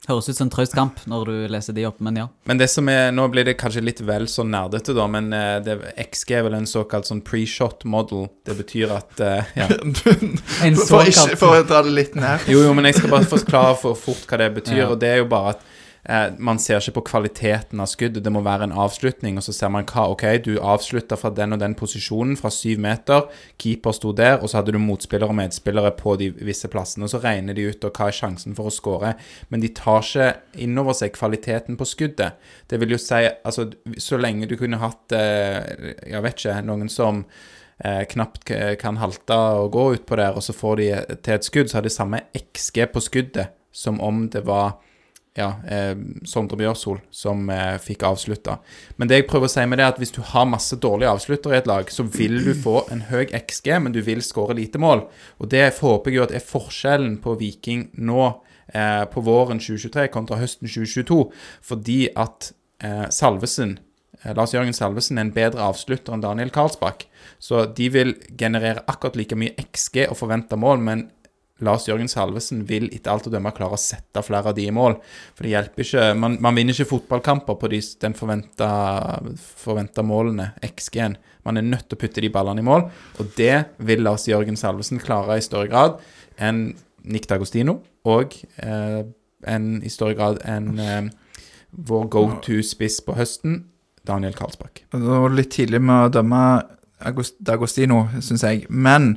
Høres ut som en traust kamp når du leser de opp, men ja. Men det som er, nå blir det kanskje litt vel så nerdete, da, men eh, det, XG er vel en såkalt sånn pre-shot model. Det betyr at uh, ja. <laughs> En for, ikke, for å dra det litt ned Jo, jo, men jeg skal bare forklare for fort hva det betyr. Ja. Og det er jo bare at eh, man ser ikke på kvaliteten av skuddet. Det må være en avslutning, og så ser man hva OK, du avslutta fra den og den posisjonen, fra syv meter. Keeper sto der, og så hadde du motspillere og medspillere på de visse plassene. Og så regner de ut og hva er sjansen for å skåre. Men de tar ikke inn over seg kvaliteten på skuddet. Det vil jo si, altså, så lenge du kunne hatt eh, Jeg vet ikke, noen som eh, knapt kan halte og gå utpå der, og så får de til et skudd, så har de samme XG på skuddet som om det var ja, eh, Sondre Bjørsol som eh, fikk avslutta. Men det jeg prøver å si med det, er at hvis du har masse dårlige avsluttere i et lag, så vil du få en høy XG, men du vil skåre lite mål. Og det håper jeg jo at er forskjellen på Viking nå eh, på våren 2023 kontra høsten 2022, fordi at eh, Salvesen eh, Lars Jørgen Salvesen er en bedre avslutter enn Daniel Karlsbakk. Så de vil generere akkurat like mye XG og forventa mål, men Lars Jørgen Salvesen vil etter alt å dømme klare å sette flere av de i mål. For det hjelper ikke Man, man vinner ikke fotballkamper på de, den forventa målene, XG-en. Man er nødt til å putte de ballene i mål, og det vil Lars Jørgen Salvesen klare i større grad enn Nick D'Agostino, og eh, en, i større grad enn eh, vår go to-spiss på høsten, Daniel Karlsbakk. Det var litt tidlig med å dømme D'Agostino, syns jeg. Men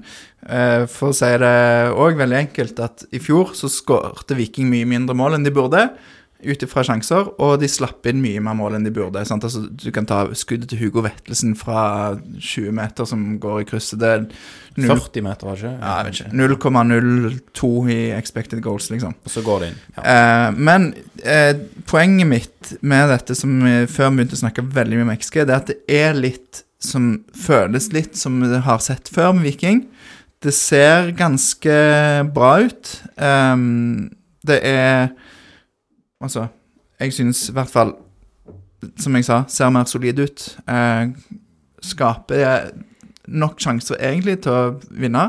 eh, for å si det òg veldig enkelt, at i fjor så skårte Viking mye mindre mål enn de burde. Ut ifra sjanser, og de slapp inn mye mer mål enn de burde. Sant? Altså, du kan ta skuddet til Hugo Vettelsen fra 20 meter som går i krysset. Det er 0, 40 meter, var det ikke? ja, jeg vet ikke, 0,02 i expected goals, liksom. Og så går det inn. Ja. Eh, men eh, poenget mitt med dette, som vi før vi begynte å snakke veldig mye om XG, det er at det er litt som føles litt som vi har sett før med Viking. Det ser ganske bra ut. Um, det er Altså, jeg syns i hvert fall, som jeg sa, ser mer solid ut. Uh, skaper nok sjanser egentlig til å vinne,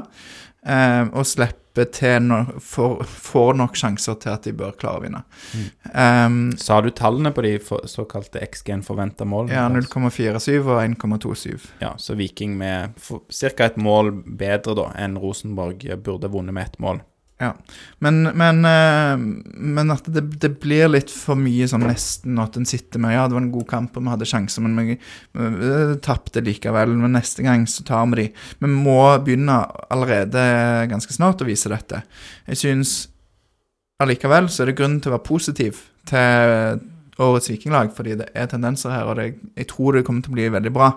uh, og slipper til no får, får nok sjanser til at de bør klare å vinne. Ehm, Sa du tallene på de for, såkalte XG-en forventa mål? ja, 0,47 og 1,27. Ja, så Viking med ca. et mål bedre da enn Rosenborg burde vunnet med ett mål. Men, men, eh, men at det, det blir litt for mye sånn nesten at en sitter med Ja, det var en god kamp, og vi hadde sjanser, men vi, vi tapte likevel. Men neste gang så tar vi de. Vi må begynne allerede ganske snart å vise dette. Jeg syns allikevel så er det grunn til å være positiv til årets vikinglag, fordi det er tendenser her, og det, jeg tror det kommer til å bli veldig bra.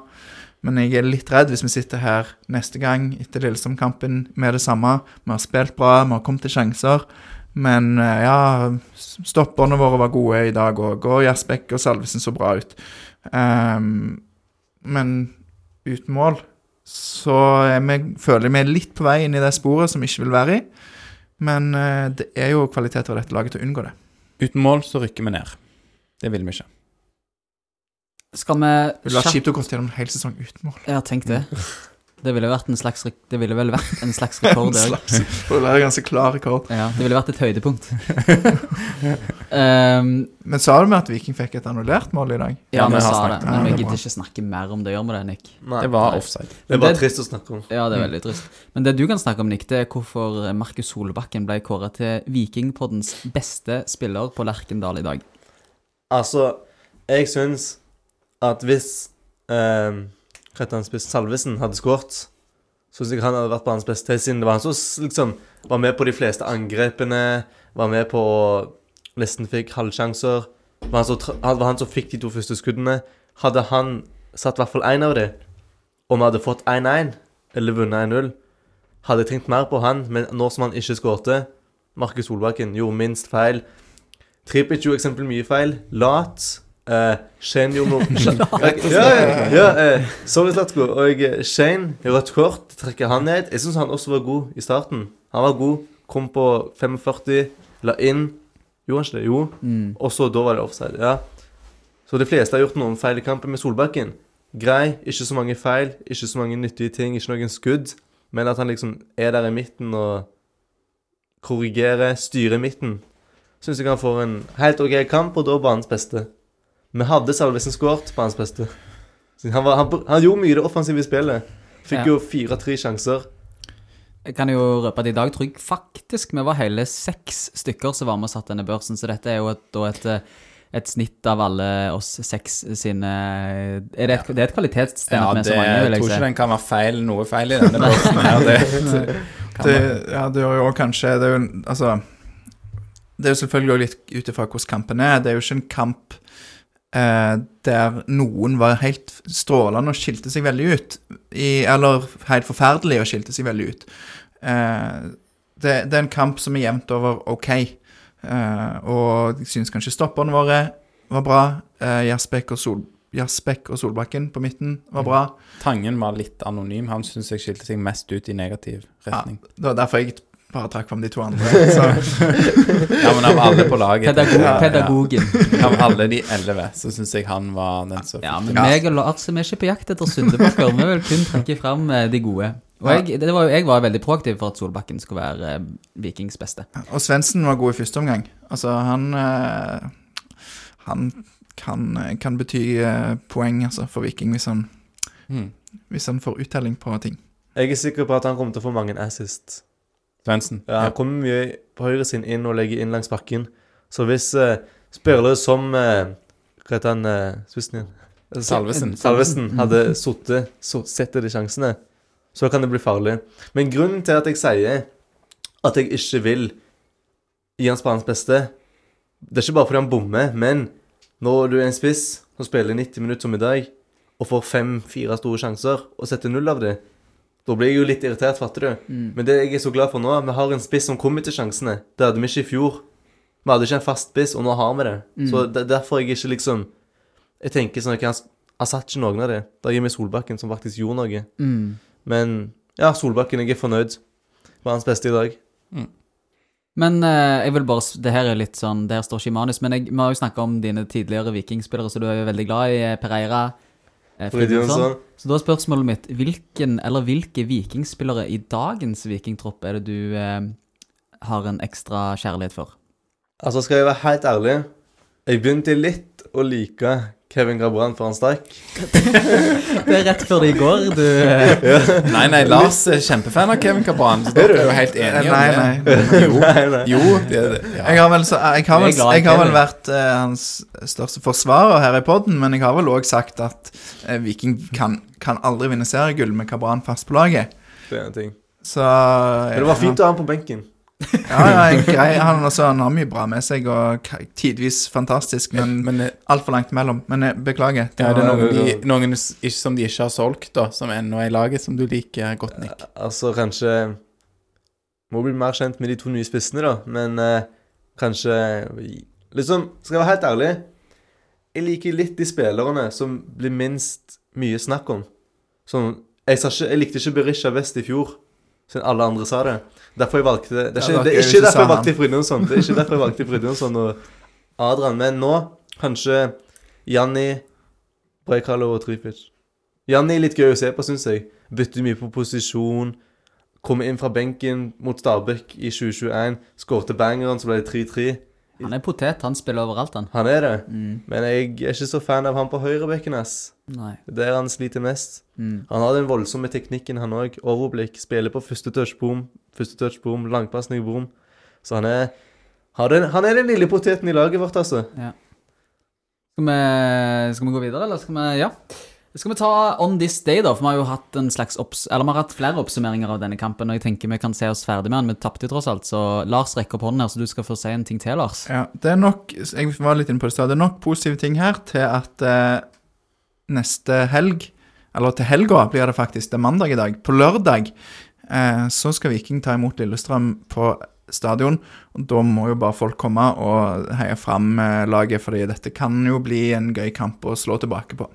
Men jeg er litt redd hvis vi sitter her neste gang etter Lillestrøm-kampen med det samme. Vi har spilt bra, vi har kommet til sjanser. Men eh, ja, stopperne våre var gode i dag òg, og Jasbekk og Salvesen så bra ut. Um, men uten mål så vi, føler vi er litt på vei inn i det sporet som vi ikke vil være i. Men eh, det er jo kvalitet ved dette laget til å unngå det. Uten mål så rykker vi ned. Det vil vi ikke. Skal vi Det ville vært kjapt- kjipt å gå gjennom en hel sesong uten mål. Ja, tenk det. Det ville, vært en slags, rek- det ville vel vært en slags <laughs> rekord, det òg. Slags- Det er en ganske klar rekord. Ja, det ville vært et høydepunkt. um, <laughs> Men sa du med at Viking fikk et annullert mål i dag? ja, Ja, vi vi har sa det, snakket- men ja, vi det er gidder bra. ikke snakke mer om det. Gjør vi det, Nick? Nei. Det var offside. Det er bare Det- trist å snakke om. Ja, det er veldig trist. Men det du kan snakke om, Nick, det er hvorfor Markus Solbakken ble kåret til Vikingpoddens beste spiller på Lerkendal i dag. Altså, jeg syns at hvis eh, spiss Salvesen hadde skåret, så syns jeg han hadde vært på hans beste siden det var han som liksom var med på de fleste angrepene, var med på Nesten fikk halvsjanser. var han, så, var han som fikk de to første skuddene. Hadde han satt i hvert fall én av dem, og vi hadde fått 1-1, eller vunnet 1-0, hadde jeg tenkt mer på han, men nå som han ikke skårte Markus Solbakken gjorde minst feil. Tripic gjorde eksempel mye feil. Lat. Uh, Shane gjorde noe <laughs> ja, ja, ja, eh, Sorry, Slatko. Og eh, Shane, rødt kort, trekker han ned. Jeg syns han også var god i starten. Han var god. Kom på 45, la inn. Gjorde han ikke det? Jo. Mm. Og så da var det offside. Ja. Så de fleste har gjort noen feil i kampen med Solbakken. Grei, ikke så mange feil, ikke så mange nyttige ting, ikke noen skudd. Men at han liksom er der i midten og korrigerer, styrer midten. Syns jeg han får en helt OK kamp, og da banens beste. Vi hadde Salvesen skåret på hans beste. Han, var, han, han gjorde mye i det offensive spillet. Fikk Ja. jo fire-tre sjanser. Jeg kan jo røpe at i dag tror jeg faktisk vi var hele seks stykker som var med og satt denne børsen, så dette er jo et, et, eh, et snitt av alle oss seks sine er det, et, det er et kvalitetsstempel Ja, med det, så mange, jeg jeg tror ikke den kan være feil, noe feil i denne børsen her. Det, <laughs> Det, ja, det gjør jo kanskje Det er jo altså Det er jo selvfølgelig litt ut ifra hvordan kampen er. Det er jo ikke en kamp eh, der noen var helt strålende og skilte seg veldig ut. I, eller helt forferdelig og skilte seg veldig ut. Eh, det, det er en kamp som er jevnt over OK. Eh, og jeg syns kanskje stopperne våre var bra. Eh, Jasbekk og, Sol, Jasbekk og Solbakken på midten var bra. Tangen var litt anonym. Han syns jeg skilte seg mest ut i negativ retning. Det var derfor jeg bare trakk fram de to andre. Så. <laughs> Ja, men av alle på laget Pedagog, ja, ja. Av alle de elleve, så syns jeg han var den som Ja, men meg og Lars er ikke på jakt etter syndebukker. Vi vil kun trekke fram eh, de gode. Og jeg, det var, jeg var veldig proaktiv for at Solbakken skulle være eh, Vikings beste. Og Svendsen var god i første omgang. Altså, han eh, Han kan, kan bety eh, poeng altså, for Viking hvis han, Mm. hvis han får uttelling på ting. Jeg er sikker på at han kommer til å få mange assist. Svendsen. Ja, han kommer mye på høyre sin inn og legger inn langs bakken. Så hvis uh, spillere som eh, Hva heter han uh, spissen igjen? Salvesen. Salvesen hadde sittet, så- sett de sjansene, så kan det bli farlig. Men grunnen til at jeg sier at jeg ikke vil gi han sparens beste, det er ikke bare fordi han bommer, men når du er en spiss som spiller 90 minutter som i dag, og får fem-fire store sjanser, og setter null av det, da blir jeg jo litt irritert, fatter du. Men det jeg er så glad for nå, vi har en spiss som kommer til sjansene. Det hadde vi ikke i fjor. Vi hadde ikke en fast spiss, og nå har vi det. Så det er derfor jeg ikke liksom Jeg tenker sånn at han, han satt ikke noen av det. Da gir vi Solbakken, som faktisk gjorde noe. Mm. Men ja, Solbakken, jeg er fornøyd. Var hans beste i dag. Men eh, jeg vil bare Det her er litt sånn Det her står ikke i manus, men jeg, vi har jo snakka om dine tidligere vikingspillere, så du er jo veldig glad i eh, Pereira. Eh, Fridtjonsson. Fridtjonsson. Så da er spørsmålet mitt hvilken, eller hvilke vikingspillere i dagens vikingtropp er det du eh, har en ekstra kjærlighet for? Altså, skal jeg være helt ærlig Jeg begynte litt å like Kevin Grabran for han stakk. Det er rett før det går, du <laughs> ja. Nei, nei, Lars er kjempefan av Kevin Grabran, så dere er jo helt enige om det. nei. Jo, <laughs> Nei, nei. jo det, det, ja. Jeg har vel, så, jeg har vel, jeg har vel vært eh, hans største forsvarer her i podden, men jeg har vel òg sagt at eh, Viking kan, kan aldri vinne seriegull med Grabran fast på laget. Det er en ting. Så Men det var fint å ha han på benken. Ja, ja, grei, han, altså, han har mye bra med seg, og tidvis fantastisk, men Men eh, altfor langt mellom. Men eh, beklager. ja, det er noen, de, noen ikke, som de ikke har solgt, da, som ennå er i laget, som du liker godt, Nick. Altså, kanskje Må bli mer kjent med de to nye spissene, da. Men eh, kanskje Liksom, skal jeg være helt ærlig Jeg liker litt de spillerne som blir minst mye snakk om. Sånn Jeg, ikke, jeg likte ikke Berisha West i fjor, siden alle andre sa det. Derfor jeg valgte Det er ikke, det er ikke derfor jeg valgte <laughs> Brynjonsson. Det er ikke derfor jeg valgte Brynjonsson og Adrian. Men nå kanskje Janni, Brekalo og Tripic. Janni er litt gøy å se på, syns jeg. Bytter mye på posisjon. Kommer inn fra benken mot Stabæk i 2021. Skårte bangeren, så ble det 3-3. Han er potet, han spiller overalt, han. Han er det. Mm. Men jeg er ikke så fan av han på høyrebekken, ass. Nei. Det er der han sliter mest. Mm. Han har den voldsomme teknikken, han òg. Overblikk. Spiller på første touch boom, første touch boom, langpasning boom. Så han er han er, han er den lille poteten i laget vårt, altså. Skal vi, skal vi gå videre, eller skal vi Ja. Skal vi ta On This Day, da? For vi har jo hatt en slags opps Eller vi har hatt flere oppsummeringer av denne kampen, og jeg tenker vi kan se oss ferdig med den. Vi tapte jo tross alt, så Lars rekker opp hånden her, så du skal få si en ting til, Lars. Ja, det er nok Jeg var litt inne på det i stad. Det er nok positive ting her til at eh, neste helg, eller til helga blir det faktisk, det er mandag i dag, på lørdag, eh, så skal Viking ta imot Lillestrøm på stadion. Og da må jo bare folk komme og heie fram eh, laget, fordi dette kan jo bli en gøy kamp å slå tilbake på.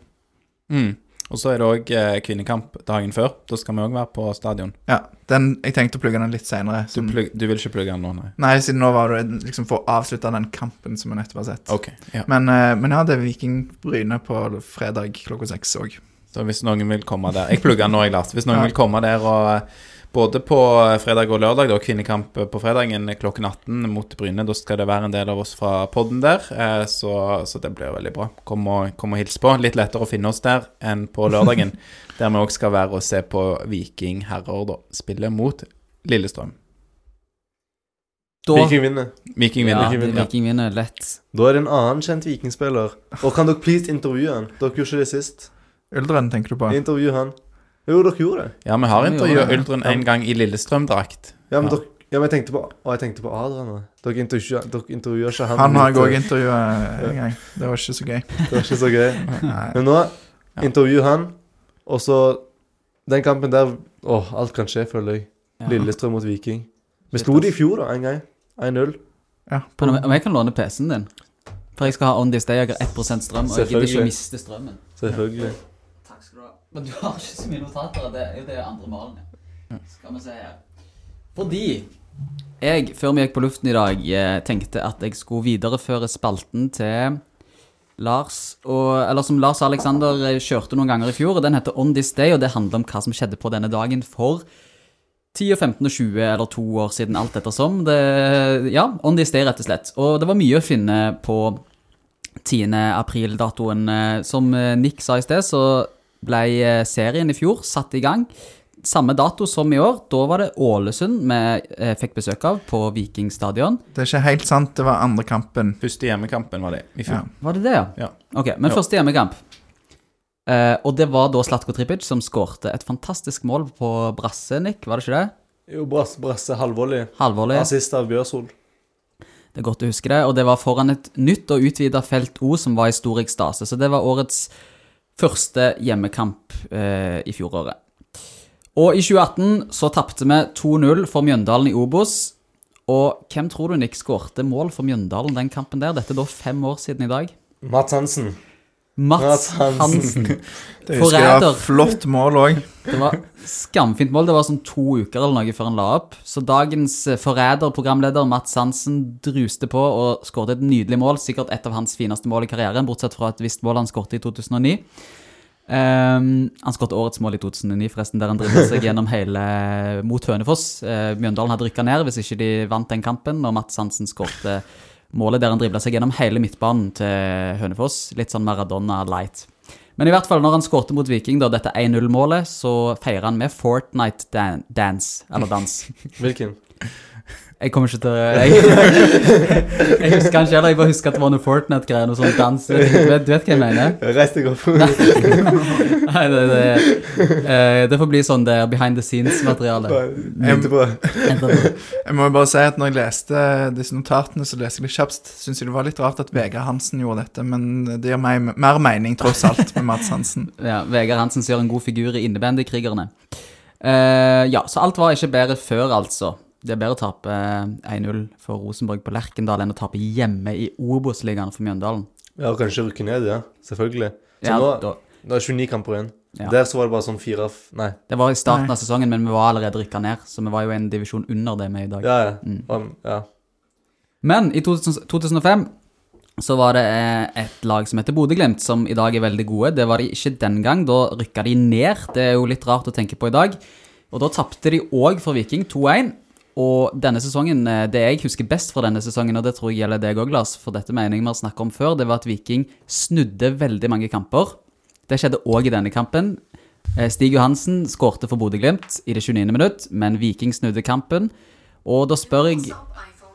Mm. Og så er det òg eh, kvinnekamp dagen før. Da skal vi òg være på stadion. Ja, den, jeg tenkte å plugge den litt seinere. Du, du vil ikke plugge den nå, nei? Nei, siden nå var det liksom for å avslutte den kampen som vi nettopp har sett. Okay, Ja. Men, eh, men ja, det er Viking Bryne på fredag klokka seks òg. Så hvis noen vil komme der Jeg plugger den nå, jeg, Lars. Hvis noen Ja. vil komme der og eh, både på fredag og lørdag, da, kvinnekamp på fredagen klokken 18 mot Bryne, da skal det være en del av oss fra podden der, eh, så, så det blir veldig bra. Kom og, kom og hils på. Litt lettere å finne oss der enn på lørdagen, <laughs> der vi òg skal være og se på Viking herrer, da. Spille mot Lillestrøm. Da Viking vinner. Viking ja, vinner. vinner. Viking vinner lett. Da er det en annen kjent vikingspiller. Og kan dere please intervjue han? Dere gjorde ikke det sist. Uldren tenker du på? Intervju han. Jo, dere gjorde det. Ja, vi har intervjuet intervjua. Uldren en gang i Lillestrøm-drakt. Ja, men Ja. dere ja, men jeg tenkte på og jeg tenkte på Adrian. Dere intervjuer, dere intervjuer ikke han. Han har jeg òg intervjua en gang. Det var ikke så gøy. Det var ikke så gøy. <laughs> Men nå Ja. intervju han, og så Den kampen der Å, alt kan skje, føler jeg. Lillestrøm mot Viking. Vi slo det i fjor, da, en gang. 1-0. Ja, om, jeg kan låne PC-en din? For jeg skal ha On This Day, jeg har 1 strøm, og jeg gidder ikke miste strømmen. Selvfølgelig. Takk skal du ha. Men du har ikke så mye notater. Det er jo det andre malen. Skal vi se her. Fordi jeg, før vi gikk på luften i dag, eh, tenkte at jeg skulle videreføre spalten til Lars og, Eller som Lars Alexander eh, kjørte noen ganger i fjor. og Den heter On This Day, og det handler om hva som skjedde på denne dagen for 10, og 15 og 20 eller to år siden, alt ettersom. Det, ja, On This Day, rett og slett. Og det var mye å finne på 10. april-datoen. Eh, Som Nick sa i sted, så ble eh, serien i fjor satt i gang. Samme dato som i år. Da var det Ålesund vi eh, fikk besøk av på Viking stadion. Det er ikke helt sant. Det var andre kampen. Første hjemmekampen var det i fjor. Ja. Var det det, ja? Ja. Ok, Men jo. første hjemmekamp. Eh, og det var da Slatko Tripic som skårte et fantastisk mål på brasse, Nick. Var det ikke det? Jo, Brasse, brasse halvvolley. Halvvolley. Assist av Bjørsol. Det er godt å huske det. Og det var foran et nytt og utvida felt O som var i stor ekstase. Så det var årets første hjemmekamp eh, i fjoråret. Og i 2018 så tapte vi 2-0 for Mjøndalen i Obos. Og hvem tror du Nick skårte mål for Mjøndalen den kampen der? Dette er da fem år siden i dag. Mats Hansen. Mats Hansen. Det husker jeg var Forræder. flott mål òg. Det var skamfint mål. Det var sånn to uker eller noe før han la opp. Så dagens eh, forræder-programleder Mats Hansen druste på og skåret et nydelig mål. Sikkert et av hans fineste mål i karrieren, bortsett fra et visst mål han skåret i 2009. Ehm, han skåret årets mål i 2009, forresten, der han driver seg gjennom hele mot Hønefoss. Eh, Mjøndalen hadde rykka ned hvis ikke de vant den kampen, og Mats Hansen skårte målet der han dribla seg gjennom hele midtbanen til Hønefoss. Litt sånn Maradona light. Men i hvert fall når han skårte mot Viking, da, dette 1-0-målet, så feirer han med Fortnite dan Dance. Eller dans. <laughs> Hvilken? Jeg kommer ikke til å Jeg, <laughs> jeg husker kanskje heller, jeg bare husker at det var noe Fortnite-greier, noe sånn dans. Du vet, du vet hva jeg mener? <laughs> Reis deg opp. Nei, det, det, eh, det får bli sånn det er behind the scenes-materiale. Jeg må jo bare si at når jeg leste disse notatene, så leste jeg litt kjapt. Syns jeg det var litt rart at Vegard Hansen gjorde dette, men det gir meg mer mening tross alt med Mats Hansen. <laughs> Ja, Vegard Hansen gjør en god figur i Innebandykrigerne. Eh, ja, så alt var ikke bedre før, altså. Det er bedre å tape eh, 1-0 for Rosenborg på Lerkendal enn å tape hjemme i Obos-ligaen for Mjøndalen. Ja, og kanskje rykke ned, ja. Selvfølgelig. Så Ja, nå, da, nå er det 29 kamper igjen. Ja. Der så var det bare sånn fire f- Nei. det var i starten Nei. av sesongen, men vi var allerede rykka ned, så vi var jo en divisjon under det vi er i dag. Ja, ja. Mm. Um, ja. Men i 2000, 2005 så var det eh, et lag som heter Bodø-Glimt, som i dag er veldig gode. Det var de ikke den gang. Da rykka de ned. Det er jo litt rart å tenke på i dag. Og da tapte de òg for Viking 2-1. Og denne sesongen, eh, det jeg husker best fra denne sesongen, og det tror jeg gjelder deg òg, Lars, for dette mener jeg vi har snakket om før, det var at Viking snudde veldig mange kamper. Det skjedde òg i denne kampen. Eh, Stig Johansen skårte for Bodø-Glimt i det 29. minutt, men Viking snudde kampen. Og da spør jeg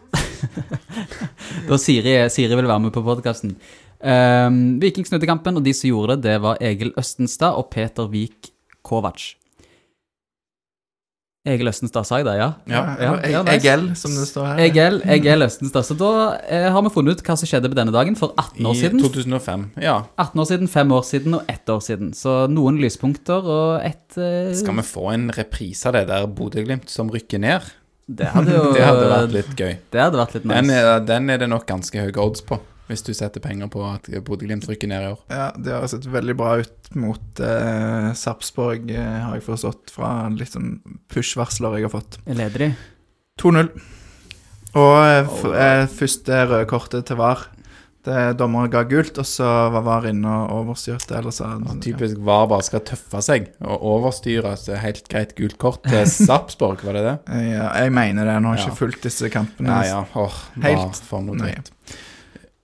<laughs> da Siri, Siri vil være med på podkasten. Um, Viking snudde kampen, og de som gjorde det, det var Egil Østenstad og Peter Vik Kovac. Egil Østenstad, sa jeg det, ja? Ja. Ja, ja, nice. Egil, som det står her. Egil, Egil Østenstad. Så da eh, har vi funnet ut hva som skjedde på denne dagen for 18 år siden. I 2005. Ja. 18 år siden, 5 år siden og 1 år siden. Så noen lyspunkter og ett eh, Skal vi få en reprise av det der Bodø-Glimt som rykker ned? Det hadde jo <laughs> Det hadde vært litt gøy. Det hadde vært litt nice. Den er, den er det nok ganske høye odds på, hvis du setter penger på at Bodø-Glimt rykker ned i år. Ja, det har sett veldig bra ut mot eh, Sarpsborg, eh, har jeg forstått fra litt sånn push-varsler jeg har fått. Leder de? 2-0. Og eh, f eh, første røde kortet til VAR. Det Dommeren ga gult, og så var VAR inne og overstyrte. Eller så, Altså, typisk VAR bare skal tøffe seg og overstyre. et helt greit gult kort til <laughs> Sarpsborg, var det det? ja, jeg mener det. Nå har jeg Ja. ikke fulgt disse kampene. Nei, ja. Åh, Helt VAR for noe dritt.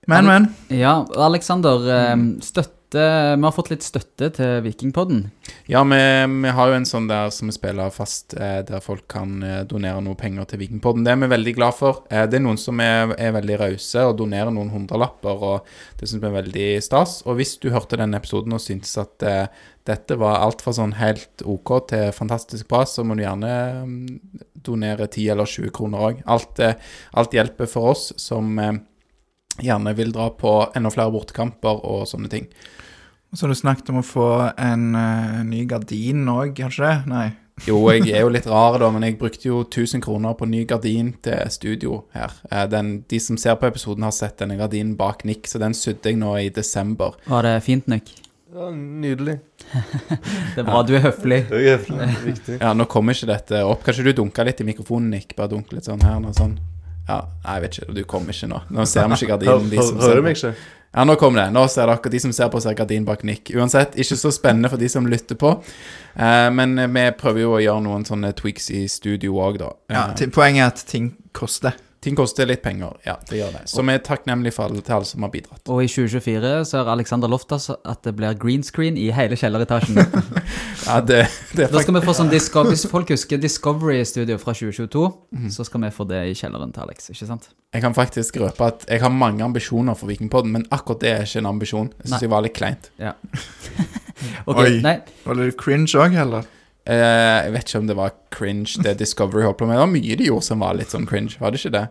Men, men. Ja, Aleksander. eh, Støtte Vi har fått litt støtte til Vikingpodden. Ja, vi, vi har jo en sånn der som vi spiller fast, eh, der folk kan eh, donere noe penger til Vikingpodden. Det er vi veldig glad for. Det er noen som er, er veldig rause og donerer noen hundrelapper, og det syns vi er veldig stas. Og hvis du hørte denne episoden og syntes at dette var alt fra sånn helt OK til fantastisk bra, så må du gjerne mm, donere 10 eller 20 kroner òg. Alt, alt hjelper for oss som gjerne vil dra på enda flere bortekamper og sånne ting. Og Så har du snakket om å få en uh, ny gardin òg, kanskje? Nei. <laughs> Jo, jeg er jo litt rar da, men jeg brukte jo 1000 kroner på ny gardin til studio her. Eh, Den, de som ser på episoden har sett denne gardinen bak Nick, så den sydde jeg nå i desember. Var det fint, Nick? Ja, nydelig. <laughs> Det er bra du er høflig. Det er jævlig <laughs> viktig. Ja, nå kommer ikke dette opp. Kanskje du dunker litt i mikrofonen, Nick? Bare dunk litt sånn her Noe sånn. Ja, jeg vet ikke, du kommer ikke nå. Nå ser vi ikke gardinen. de som hører ser du på. meg ikke? Ja, nå kommer det. Nå ser dere de som ser på, ser gardin bak Nick. Uansett, ikke så spennende for de som lytter på. Eh, men vi prøver jo å gjøre noen sånne tweaks i studio òg, da. Ja, Eh, poenget er at ting koster. Ting koster litt penger, ja, det gjør det. Så vi er takknemlige for alle, til alle som har bidratt. Og i 2024 så har Alexander Loftas at det blir green screen i hele kjelleretasjen. <laughs> Ja, det, det er Da skal vi få sånn Disco Hvis folk husker Discovery Studio fra 2022, mm. så skal vi få det i kjelleren til Alex, ikke sant? Jeg kan faktisk røpe at jeg har mange ambisjoner for Vikingpodden, men akkurat det er ikke en ambisjon. Jeg syns jeg var litt kleint. <laughs> <laughs> Ok, Oi. nei, Var det cringe òg, heller? Eh, jeg vet ikke om det var cringe det <laughs> Discovery holdt på med. Det var mye de gjorde som var litt sånn cringe, var det ikke det?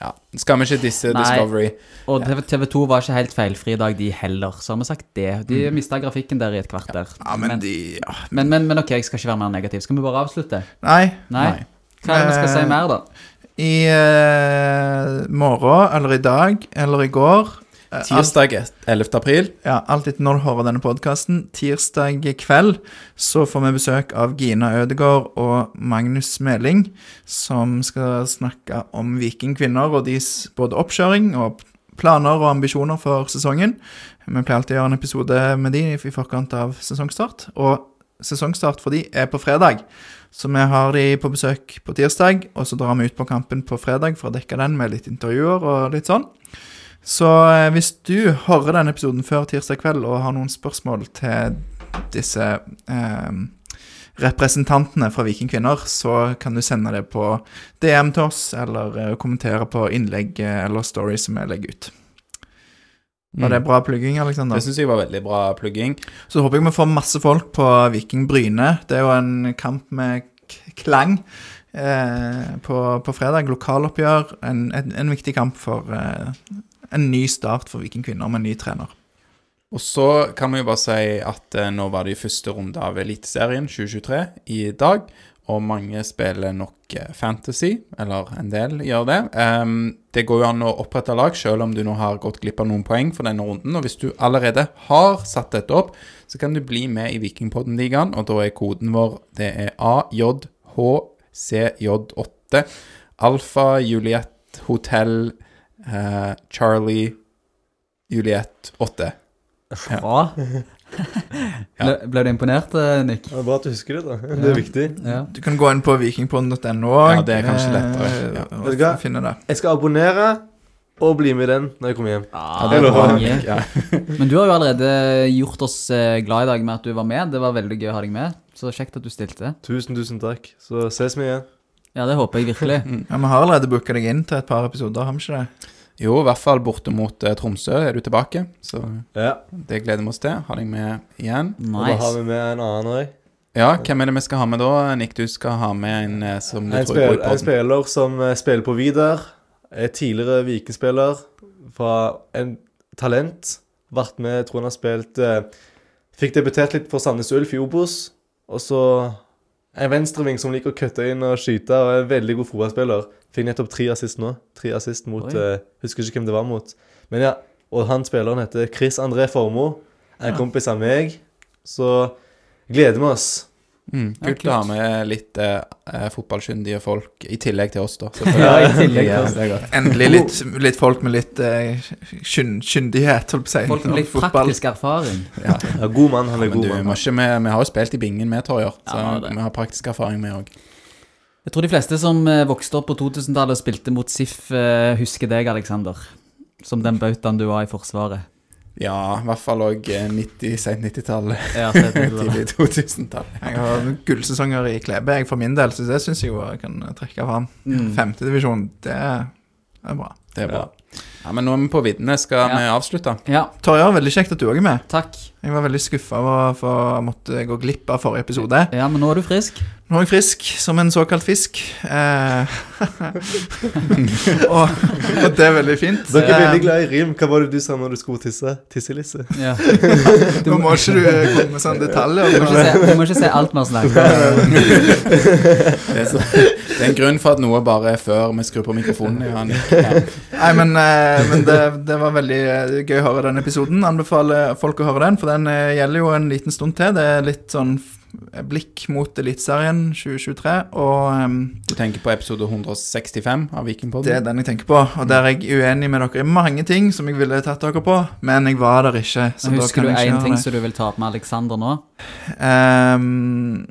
Ja. Skal vi ikke disse Nei. Discovery? og TV 2 var ikke helt feilfri i dag, de heller, så har vi sagt det. De Mm. mista grafikken der i et kvarter. Ja, men de ja. men, men, men ok, jeg skal ikke være mer negativ. Skal vi bare avslutte? Nei. Nei? Nei. Hva er det vi skal si Eh, mer, da? I uh, morgen, eller i dag, eller i går Tirsdag 11. april. ja, alt etter når du hører denne podkasten. Tirsdag kveld så får vi besøk av Gina Ødegaard og Magnus Meling, som skal snakke om vikingkvinner og deres både oppkjøring og planer og ambisjoner for sesongen. Vi pleier alltid å gjøre en episode med de i forkant av sesongstart. Og sesongstart for de er på fredag. Så vi har de på besøk på tirsdag, og så drar vi ut på kampen på fredag for å dekke den med litt intervjuer og litt sånn. Så eh, hvis du hører denne episoden før tirsdag kveld og har noen spørsmål til disse eh, representantene fra Vikingkvinner, så kan du sende det på DM til oss, eller eh, kommentere på innlegg eh, eller story som jeg legger ut. Var det bra plugging, Alexander? Mm. Det syns jeg var veldig bra plugging. Så håper jeg vi får masse folk på Viking Bryne. Det er jo en kamp med klang eh, på, på fredag. Lokaloppgjør. En, en, en viktig kamp for eh, en ny start for Viking kvinner med en ny trener. Og så kan vi jo bare si at eh, nå var det i første runde av Eliteserien 2023 i dag. Og mange spiller nok eh, fantasy, eller en del gjør det. Um, det går jo an å opprette lag, selv om du nå har gått glipp av noen poeng for denne runden. Og hvis du allerede har satt dette opp, så kan du bli med i Vikingpodden-ligaen. Og da er koden vår det er AJHCJ8. Alfa Juliet Hotell eh, Charlie Juliet 8. Bra. ble, ble du imponert, eh, Nick? Det er bra at du husker det, da. Det er viktig. Ja. Du kan gå inn på vikingpodden.no. Ja, det er kanskje lettere, ja. Vet du hva? finne det. Jeg skal abonnere og bli med i den når jeg kommer hjem. Ja, det er bra. Nick. Ja. <laughs> Men du har jo allerede gjort oss eh, glad i dag med at du var med. Det var veldig gøy å ha deg med. Så kjekt at du stilte. Tusen, tusen takk. Så ses vi igjen. Ja, det håper jeg virkelig. <laughs> Ja, Vi har allerede booka deg inn til et par episoder, har vi ikke det? Jo, i hvert fall borte mot eh, Tromsø er du tilbake, så Ja. det gleder vi oss til. Ha deg med igjen. Og da har Nice. vi med en annen òg. Ja, hvem er det vi skal ha med da? Nick, du skal ha med en eh, som du En, tror spil, går i en podden. spiller som eh, spiller på Vidar. Er tidligere Vikingspiller fra en talent. Vært med, jeg tror han har spilt eh, Fikk debutert litt for Sandnes Ulf i Obos. Og så en venstreving som liker å kutte inn og skyte, og er en veldig god fotballspiller. Fikk nettopp tre assist nå. Tre assist mot eh, Husker ikke hvem det var mot. Men ja, Og han spilleren heter Chris André Formoe. En kompis av meg. Så gleder vi oss. Mm, Ja, kult å ha med litt eh, eh, fotballkyndige folk, i tillegg til oss, da. <laughs> Ja, i tillegg til oss. er. Endelig litt, litt folk med litt eh, kyn- kyndighet, holdt på å si. Folk med litt Fotball. praktisk erfaring. <laughs> Ja. Ja, god mann. Han er Men god du, mann. ikke, vi, vi har jo spilt i bingen med Torjer, så Ja, vi har praktisk erfaring med òg. Jeg tror de fleste som eh, vokste opp på 2000-tallet og spilte mot SIF, eh, husker deg, Aleksander. Som den bautaen du var i Forsvaret. Ja, i hvert fall òg 90, sent 90-tallet. Ja, <laughs> Tidlig 2000-tallet. Jeg har gullsesonger i Klebe, jeg for min del, så det syns jeg jo jeg kan trekke fram. Mm. Femtedivisjon, det er det er bra. Det er bra. Ja, Men nå er vi på viddene. Skal Ja. vi avslutte? Ja, Torjar, veldig kjekt at du òg er med. takk. Jeg var veldig skuffa over å måtte gå glipp av forrige episode. Ja, men nå er du frisk. Nå er jeg frisk, som en såkalt fisk. Eh, <laughs> og, og det er veldig fint. Dere er veldig Eh, glad i rim. Hva var det du sa når du skulle tisse? Tisselisse? Ja. <laughs> Nå må ikke du eh, komme med sånne detaljer. Du må ikke se, må ikke se alt vi har snakket om. Det er, en grunn for at noe bare er før vi skrur på mikrofonen. Ja, Nei, men, eh, men det, det var veldig gøy å høre den episoden. Anbefaler folk å høre den, for den gjelder jo en liten stund til. Det er litt sånn blikk mot Eliteserien 2023, og um, Du tenker på episode 165 av Vikingpodden? det er den jeg tenker på. Og der er jeg uenig med dere i mange ting som jeg ville tatt dere på, men jeg var der ikke. Så men Husker kan du én ting som du vil ta opp med Aleksander nå? Um,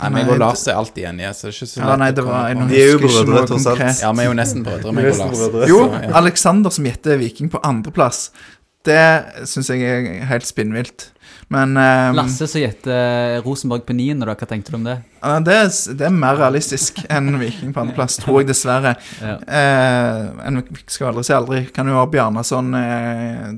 Nei, meg og Lars er alltid enige. Så det er ikke så Ja, nei, det var jeg De er jo brødre, tross alt. Ja, vi er jo nesten brødre, <laughs> meg og Lars. Jo, Aleksander. Alexander som gjetter Viking på andreplass. Det syns jeg er helt spinnvilt. Men um, Lasse som gjetter Rosenborg på niende. Hva tenkte du om det? det, er, det er mer realistisk <laughs> enn Viking på andreplass, tror jeg dessverre. Ja. Uh, en skal aldri si aldri. Kan jo ha Bjarnason uh,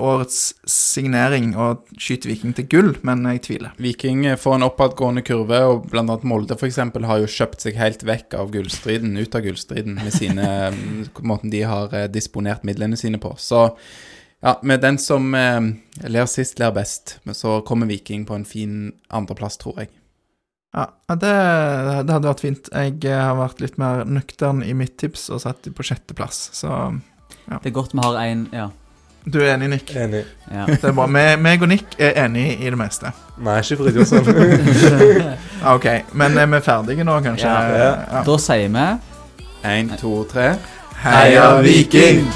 årets signering og skyte Viking til gull, men jeg tviler. Viking får en oppadgående kurve, og annet Molde for eksempel har jo kjøpt seg helt vekk av gullstriden, ut av gullstriden, med sine <laughs> måten de har eh, disponert midlene sine på. Så ja, med den som eh, ler sist, ler best. Men så kommer Viking på en fin andreplass, tror jeg. Ja, det, det hadde vært fint. Jeg eh, har vært litt mer nøktern i mitt tips og satt på sjetteplass, så ja. Det er godt vi har en Ja. du er enig, Nick? Enig. ja. <laughs> Det er bra. Me- Meg og Nick er enig i det meste. Nei, ikke Fridtjofsson. <laughs> Ja, OK, men er vi ferdige nå, kanskje? Ja. Ja. Da sier vi Én, to, tre. Heia Viking!